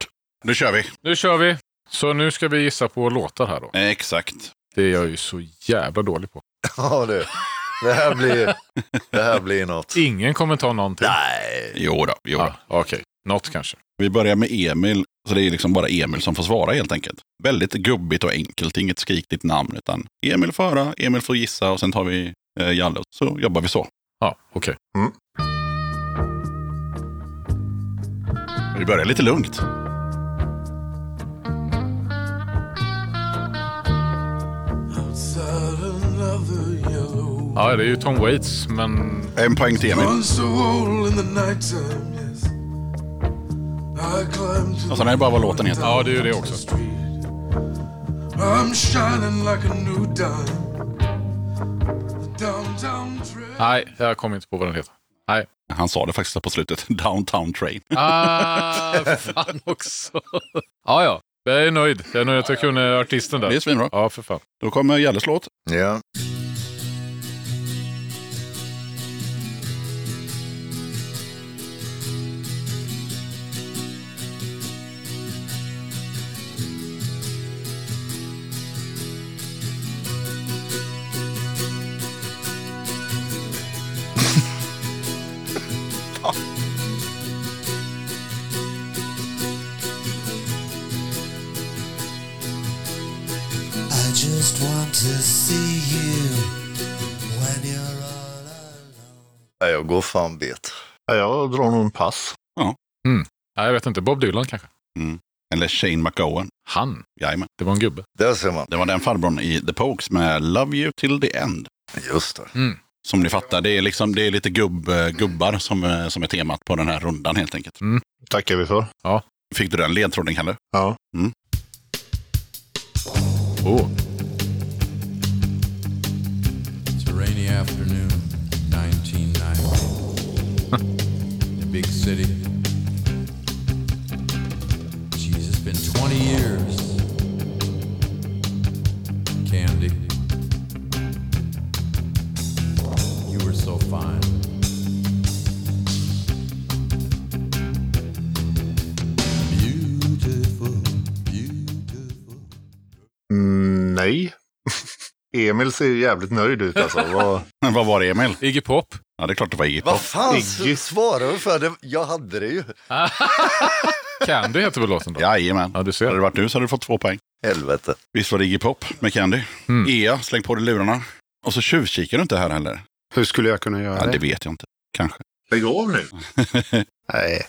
Nu kör vi. Nu kör vi. Så nu ska vi gissa på låtar här då. Exakt. Det är jag ju så jävla dålig på. Ja, det, det, här blir, det här blir något. Ingen kommer ta någonting. Nej. Jo då, jo då. Ja, Okej, något kanske. Vi börjar med Emil. Så det är liksom bara Emil som får svara helt enkelt. Väldigt gubbigt och enkelt, inget skrikigt namn. Utan Emil får höra, Emil får gissa och sen tar vi eh, Jalle. Så jobbar vi så. Ja, okej. Vi börjar lite lugnt. Ja, det är ju Tom Waits, men En poäng till Emil. Och sen är det bara vad låten heter. ja, det är ju det också. I'm shining like a new dime. Downtown train. Nej, jag kommer inte på vad den heter. Nej. Han sa det faktiskt på slutet. Downtown Train. Ah, fan också. ja, ja. Jag är nöjd. Jag är nöjd att jag kunde artisten där. Det är svinbra. Ja, för fan. Då kommer Jalles låt. Ja. Går fan bet. Ja, jag drar nog en pass. Nej, jag vet inte. Bob Dylan kanske? Eller Shane McGowan. Han. Jajamän. Det var en gubbe. Där ser man. Det var den farbrorn i The Pokes med Love You Till The End. Just det. Som ni fattar, det är, liksom, det är lite gubb, eh, gubbar som, eh, som är temat på den här rundan helt enkelt. tackar vi för. Fick du den ledtråden, Kalle? Ja. Oh. It's a rainy afternoon, 1990. In a big city. Jeez, it's been 20 years. Candy. You were so fine. Beautiful, beautiful. Mm, nej. Emil ser jävligt nöjd ut alltså. Vad... Vad var det, Emil? Iggy Pop. Ja, det är klart det var Iggy Vad fan Iggy. svarar du för? Det? Jag hade det ju. Candy heter väl låten då? Jajamän. Ja, du ser. Hade det varit nu så hade du fått två poäng. Helvete. Visst var det Iggy Pop med Candy? Mm. Ea, släng på dig lurarna. Och så tjuvkikar du inte här heller. Hur skulle jag kunna göra Ja, det? det vet jag inte. Kanske. Lägg av nu. Nej.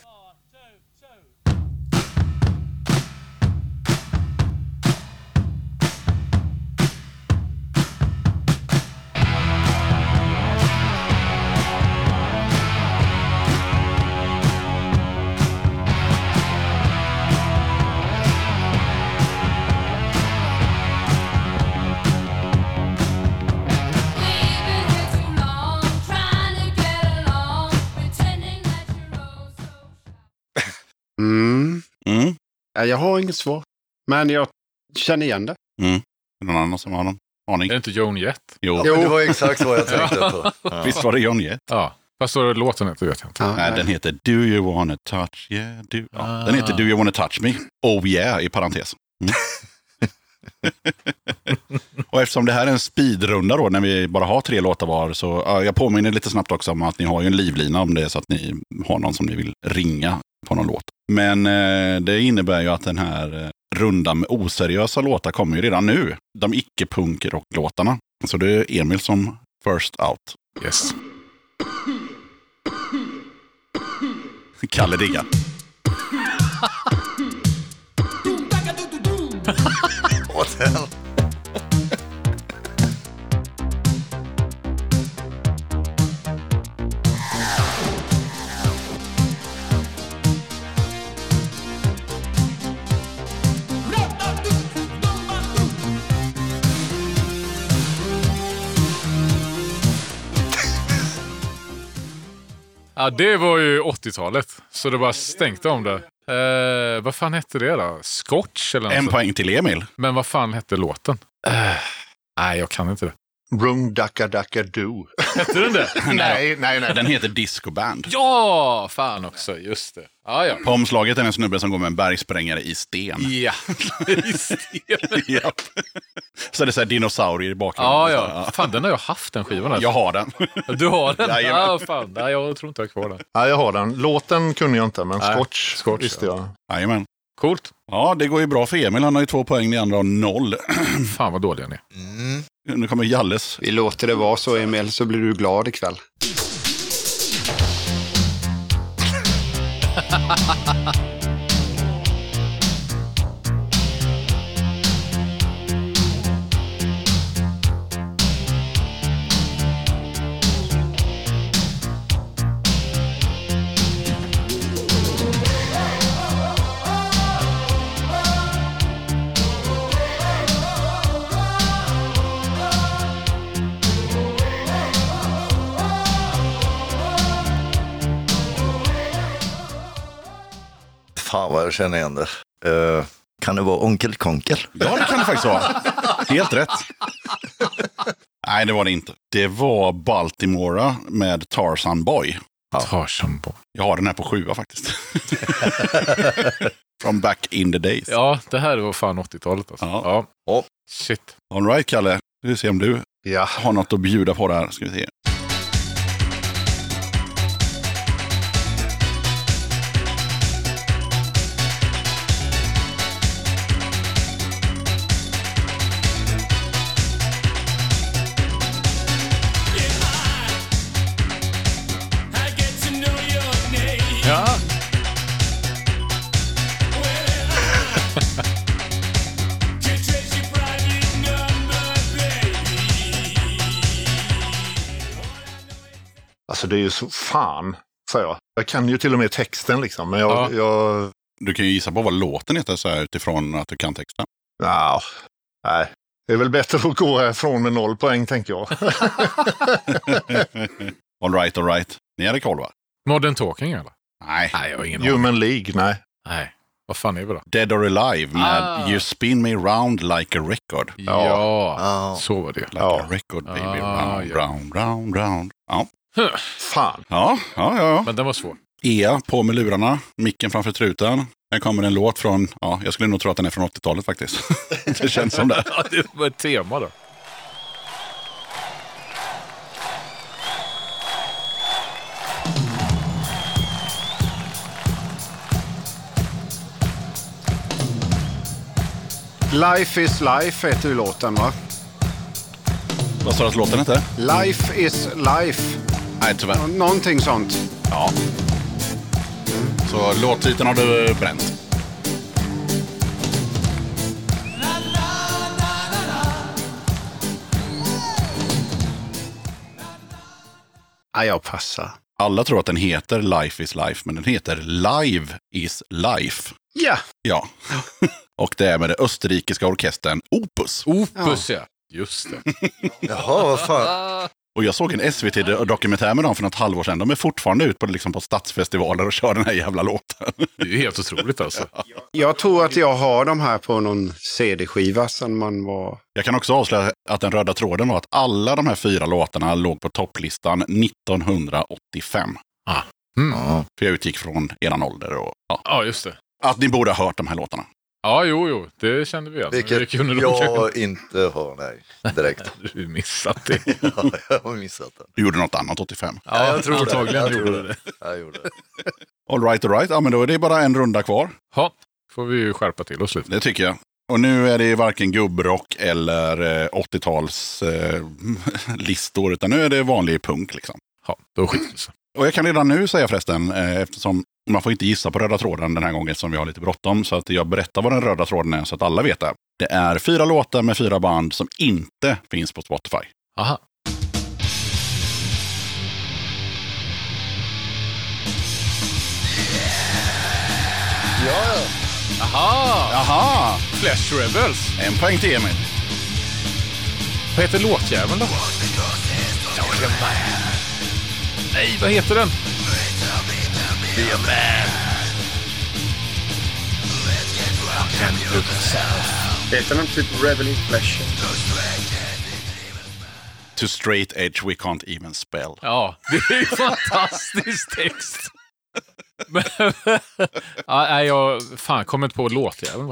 Mm. Mm. Ja, Jag har inget svar. Men jag känner igen det. Mm. Är det någon annan som har någon aning? Är det inte Joan Jett? Jo. Men det var exakt vad jag tänkte på. Ja. Visst var det John Jett? Ja. Fast vad låten heter vet jag inte. Ja, Nej, den heter Do you wanna touch yeah? Do... Ja, Den heter Do you wanna touch me? Oh yeah, i parentes. Mm. och eftersom det här är en speedrunda då, när vi bara har tre låtar var, så ja, jag påminner lite snabbt också om att ni har ju en livlina om det är så att ni har någon som ni vill ringa på någon låt. Men eh, det innebär ju att den här eh, rundan med oseriösa låtar kommer ju redan nu. De icke-punk-rocklåtarna. Så det är Emil som first out. Yes. Kalle diggar. What Ja, det var ju 80-talet. Så det bara stänkte om det. Eh, vad fan hette det då? Scotch eller något En sånt. poäng till Emil. Men vad fan hette låten? Eh, nej, jag kan inte det. Brung Dacka Dacka Do. Hette den det? nej, nej, nej. Den heter Disco Band. ja, fan också. Just det. Ja, ja. På omslaget är det en snubbe som går med en bergsprängare i sten. Ja, just det. Japp. Så det är så här dinosaurier i bakgrunden. Ja, Så, ja. Fan, den har jag haft den skivan. Alltså. Jag har den. Du har den? Ja, fan. Nej, jag tror inte jag har kvar den. Ja, jag har den. Låten kunde jag inte, men Nej, Scotch, Scotch, visste jag. Jajamän. Coolt. Ja, det går ju bra för Emil. Han har ju två poäng, ni andra har noll. Fan vad dåliga ni är. Nu kommer Jalles. Vi låter det vara så Emil, så blir du glad ikväll. Fan vad jag känner igen det. Eh, kan det vara Onkel Konkel? Ja, det kan det faktiskt vara. Helt rätt. Nej, det var det inte. Det var Baltimora med Tarzan Boy. Tarzan Boy. Jag har den här på sjua faktiskt. From back in the days. Ja, det här var fan 80-talet alltså. Ja. Ja. Ja. Shit. All right, Kalle. Vi får se om du Ja. har något att bjuda på där. Ska vi se. Alltså det är ju så fan, säger jag. Jag kan ju till och med texten liksom. Men jag... Ja. jag Du kan ju gissa på vad låten heter så här, utifrån att du kan texten. ja, nej. Det är väl bättre att gå härifrån med noll poäng, tänker jag. all right, all right. Ni hade koll va? Modern Talking eller? Nej. Nej, jag har ingen aning. Human League, nej. Nej. Vad fan är vi då? Dead or Alive med Ah. You spin me round like a record. Ja, Ja. så var det. Like Ja. a record baby. Ah, round, ja. round, round, round. Ja. Fan. Ja, ja, ja. Men den var svår. Ea på med lurarna, micken framför truten. Här kommer en låt från, ja, jag skulle nog tro att den är från 80-talet faktiskt. det känns som det. Ja, det var ett tema då. Life is life heter ju låten va? Vad sa du att låten hette? Life is life. Nej, tyvärr. Någonting sånt. Ja. Så låttiteln har du bränt. Ja, jag passar. Alla tror att den heter Life is life, men den heter Live is life. Ja, Ja. Och det är med den österrikiska orkestern Opus. Opus ja. Just det. Jaha, vad fan. Och jag såg en SVT-dokumentär med dem för något halvår sedan. De är fortfarande ute på, liksom, på stadsfestivaler och kör den här jävla låten. Det är ju helt otroligt alltså. jag tror att jag har de här på någon CD-skiva sedan man var... Jag kan också avslöja att den röda tråden var att alla de här fyra låtarna låg på topplistan 1985. Mm. Ja. För jag utgick från eran ålder och ja, Ja, just det. att ni borde ha hört de här låtarna. Ja, jo, jo. Det kände vi igen. Det Vilket jag inte har, nej. Direkt. Du missat det. Ja, jag har missat den. Du gjorde något annat 85. Ja, jag tror det. Jag gjorde det. det. Jag gjorde det. All right, all right. Ja, men då är det bara en runda kvar. Ja, får vi ju skärpa till oss lite. Det tycker jag. Och nu är det varken gubbrock eller eh, 80-tals eh, listor, utan nu är det vanlig punk liksom. Ja, då skiter det sig. Och jag kan redan nu säga förresten, eh, eftersom man får inte gissa på röda tråden den här gången som vi har lite bråttom, så att jag berättar vad den röda tråden är så att alla vet det. Det är fyra låtar med fyra band som inte finns på Spotify. Aha. Ja, Aha! Jaha! Flash Rebels. En poäng till Emil. Vad heter låtjäveln då? Nej, vad heter den? Heter den typ Rebel in Flesh? To straight edge we can't even spell. Ja, det är ju fantastisk text. Ja, nej, jag fan kommer inte på heter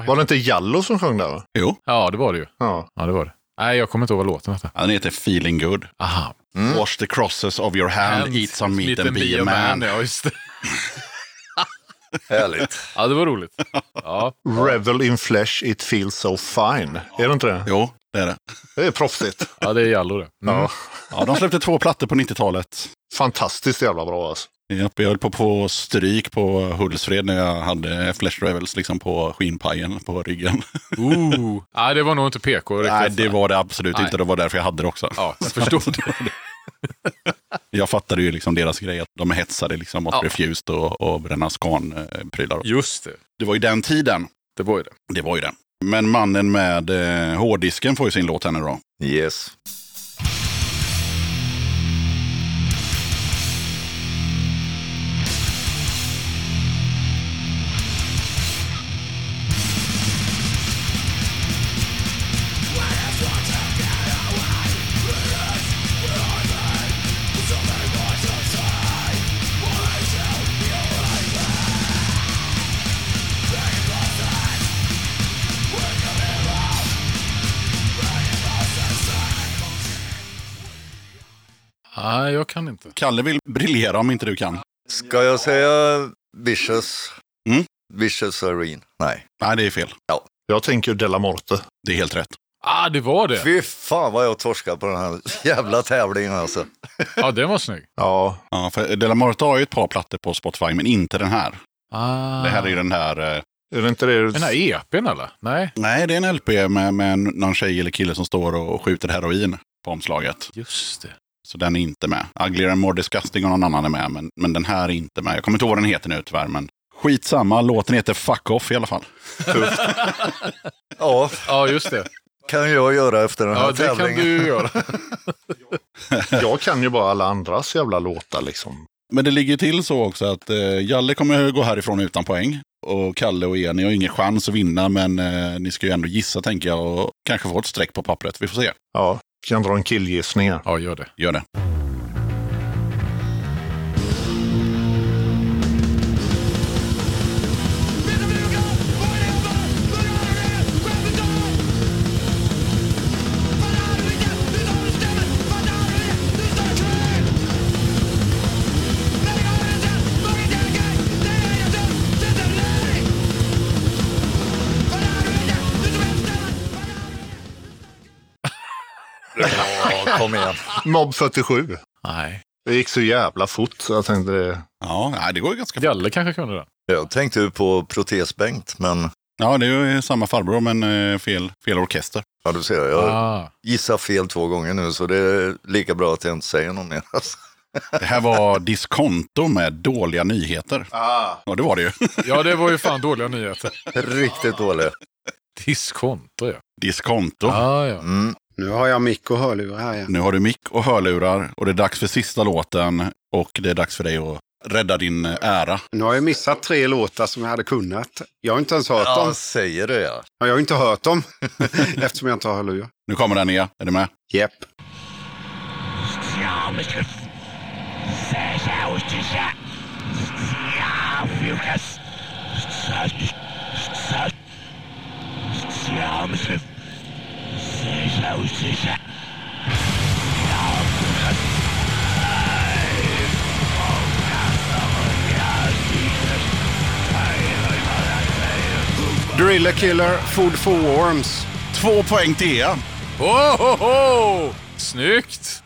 Var det inte Jallo som sjöng där? va? Jo, Ja, det var det ju. Ja. Ja, det var det. Nej, jag kommer inte ihåg vad låten hette. den heter Feeling Good. Aha. Wash the crosses of your hand, eat some meat and be a man. Ja, just det. härligt. Ja, det var roligt. Ja, Revel in flesh, it feels so fine. Är det inte det? Jo, det är det. Det är proffsigt. ja det är Jallo det. Mm. Ja. Ja, de släppte två plattor på 90-talet. Fantastiskt jävla bra alltså. Japp, Jag höll på att få stryk på Hultsfred när jag hade Flash Revels liksom på skinnpajen på ryggen. Ooh. Nej, det var nog inte PK riktigt. Nej, det var det absolut Nej. inte. Det var därför jag hade det också. Ja, jag förstår. Jag fattade ju liksom deras grej, att de hetsade liksom mot Ja. Refused och, och Bränna Scan-prylar. Just det. Det var ju den tiden. Det var ju det. Det var ju det. Men mannen med eh, hårddisken får ju sin låt här nu då. Yes. Nej, jag kan inte. Kalle vill briljera om inte du kan. Ska jag säga Vicious? Mm. Vicious Irene? Nej. Nej, det är fel. Jag tänker Della Morte. Det är helt rätt. Ah, det var det. Fy fan vad jag torskar på den här jävla tävlingen alltså. Ja, den var snygg. Ja, Ja, för Delamorte har ju ett par plattor på Spotify, men inte den här. Ah. Det här är ju den här... Eh, är det inte det? Den här EPn eller? Nej. nej, det är en LP med, med en- någon tjej eller kille som står och skjuter heroin på omslaget. Just det. Så den är inte med. Uglier and more disgusting och någon annan är med, men, men den här är inte med. Jag kommer inte ihåg vad den heter nu tyvärr, men skitsamma. Låten heter Fuck Off i alla fall. Ja, Ja, just det. kan jag göra efter den här Ja, det kan tävlingen. du ju göra. Jag kan ju bara alla andras jävla låtar liksom. Men det ligger till så också att eh, Jalle kommer gå härifrån utan poäng. Och Kalle och Eni har ingen chans att vinna, men eh, ni ska ju ändå gissa tänker jag. Och kanske få ett streck på pappret. Vi får se. Ja, kan dra en killgissning här. Ja, gör det. Gör det. Kom igen. Mob 47. Nej. Det gick så jävla fort så jag tänkte det. Ja, nej, det går ju ganska fort. Jalle kanske kunde det. Jag tänkte ju på Protesbengt, men Ja, det är ju samma farbror, men eh, fel, fel orkester. ja, du ser, jag Ah. gissar fel två gånger nu så det är lika bra att jag inte säger något mer. Det här var diskonto med dåliga nyheter. Ja, det var det ju. Ja, det var ju fan dåliga nyheter. Riktigt dåligt. Diskonto, ja. Diskonto. Ah, ja. Mm. Nu har jag mick och hörlurar här igen. Nu har du mick och hörlurar och det är dags för sista låten. Och det är dags för dig att rädda din eh, ära. Nu har jag missat tre låtar som jag hade kunnat. Jag har inte ens hört dem. Ja, säger det ja. Ja, Jag har inte hört dem eftersom jag inte har hörlurar. Nu kommer den ner. Är du med? Jepp. Driller Killer, Food for Worms. Två poäng till er. Oh, ho, ho! Snyggt!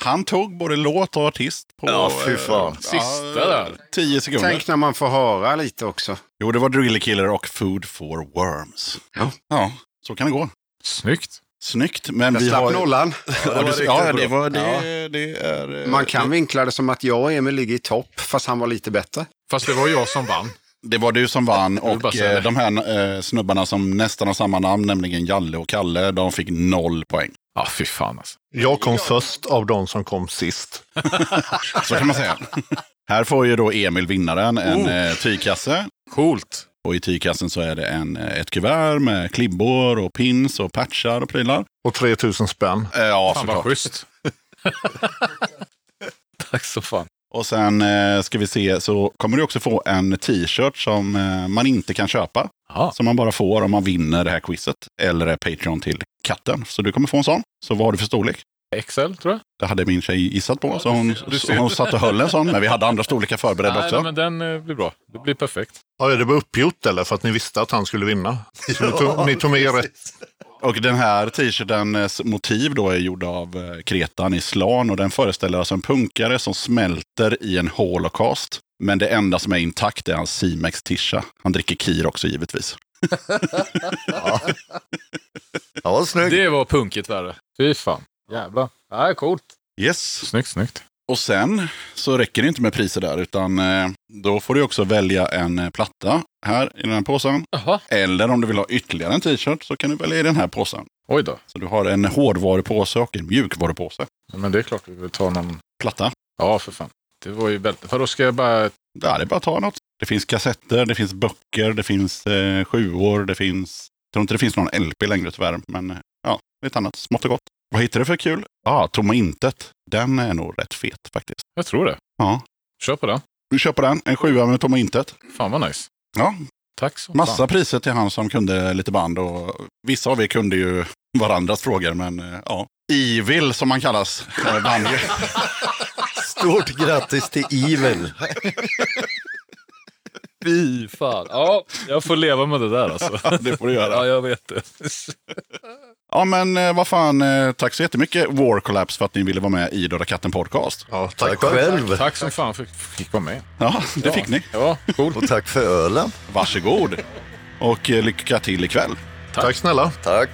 Han tog både låt och artist på Ja, fy eh, fan. Sista där. tio sekunder. Tänk när man får höra lite också. Jo, det var Driller Killer och Food for Worms. Ja. Ja, så kan det gå. Snyggt. Snyggt, men Jag vi slapp har... nollan. Ja, riktigt ja, det, var, det, det är... eh, Man kan vinkla det som att jag och Emil ligger i topp, fast han var lite bättre. Fast det var jag som vann. Det var du som vann och eh, det. de här eh, snubbarna som nästan har samma namn, nämligen Jalle och Kalle, de fick noll poäng. Ja, fy fan alltså. Jag kom först av de som kom sist. Så kan man säga. Här får ju då Emil vinnaren en Oh. tygkasse. Coolt. Och i tygkassen så är det en, eh, ett kuvert med klibbor och pins och patchar och prylar. Och 3000 spänn. Eh, ja, Fan vad såklart. schysst. Tack så fan. Och sen eh, ska vi se, så kommer du också få en t-shirt som eh, man inte kan köpa. Ja. Som man bara får om man vinner det här quizet. Eller är Patreon till katten. Så du kommer få en sån. Så vad har du för storlek? XL tror jag. Det hade min tjej gissat på. Så hon, så hon satt och höll en sån. Men vi hade andra storlekar förberedda Nej, också. men den eh, blir bra. Det blir perfekt. Ja, det var uppgjort eller? För att ni visste att han skulle vinna. Så ni, tog, ni tog med er rätt. Och den här t-shirtens motiv då är gjord av eh, Kretan i slan. Och den föreställer alltså en punkare som smälter i en holocaust. Men det enda som är intakt är hans Simex-tisha. Han dricker kir också givetvis. Ja, snyggt. Det var punkigt värre. Fy fan. Jävlar. Ja, coolt. Yes. Snyggt, snyggt. Och sen så räcker det inte med priser där, utan eh, då får du också välja en eh, platta här i den här påsen. Jaha. Eller om du vill ha ytterligare en t-shirt så kan du välja i den här påsen. Oj då. Så du har en hårdvarupåse och en mjukvarupåse. Men det är klart vi vill ta någon. Platta. Ja, för fan. Det var ju väldigt... För då ska jag bara... Ja, det är bara att ta något. Det finns kassetter, det finns böcker, det finns eh, sjuor, det finns... Jag tror inte det finns någon LP längre tyvärr, men eh, ja, lite annat smått och gott. Vad hittar du för kul? Ja, ah, Tomma Intet. Den är nog rätt fet faktiskt. Jag tror det. Ja, Kör på den. du köper den. En sjua med Tomma Intet. Fan vad nice. Ja, Tack så Massa fan. priser till han som kunde lite band och vissa av er kunde ju varandras frågor men eh, ja. Evil som man kallas eh. Stort grattis till Evil. Fy fan. Ja, jag får leva med det där alltså. Det får du göra. Ja, jag vet det. Ja men eh, vad fan, eh, tack så jättemycket War Collapse för att ni ville vara med i Döda katten podcast. Ja, Tack tack själv. själv. Tack som fan för att fick vara med. Ja, det fick ni. Ja, coolt. Och tack för ölen. Varsågod. Och eh, lycka till ikväll. Tack snälla. Tack.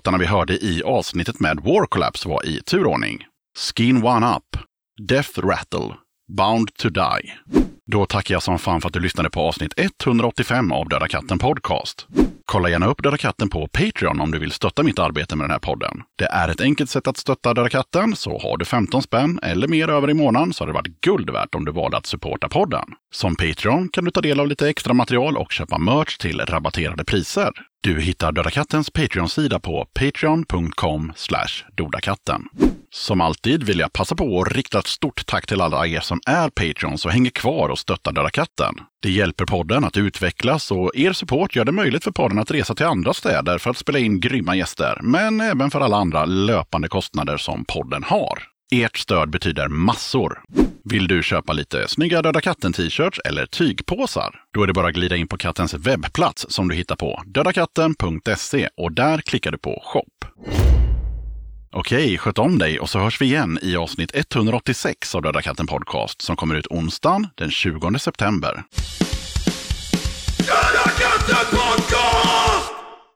Låtarna vi hörde i avsnittet med War Collapse var i turordning. Skin One Up, Death Rattle, Bound to Die. Då tackar jag som fan för att du lyssnade på avsnitt 185 av Döda katten Podcast. Kolla gärna upp Döda katten på Patreon om du vill stötta mitt arbete med den här podden. Det är ett enkelt sätt att stötta Döda katten, så har du 15 spänn eller mer över i månaden så har det varit guld värt om du valde att supporta podden. Som Patreon kan du ta del av lite extra material och köpa merch till rabatterade priser. Du hittar Döda kattens Patreon-sida på patreon.com dodakatten. Som alltid vill jag passa på att rikta ett stort tack till alla er som är Patreons och hänger kvar och stöttar Döda katten. Det hjälper podden att utvecklas och er support gör det möjligt för podden att resa till andra städer för att spela in grymma gäster, men även för alla andra löpande kostnader som podden har. Ert stöd betyder massor. Vill du köpa lite snygga Döda katten-t-shirts eller tygpåsar? Då är det bara att glida in på kattens webbplats som du hittar på dödakatten.se och där klickar du på shop. Okej, sköt om dig och så hörs vi igen i avsnitt 186 av Döda katten Podcast som kommer ut onsdagen den 20 september. Döda katten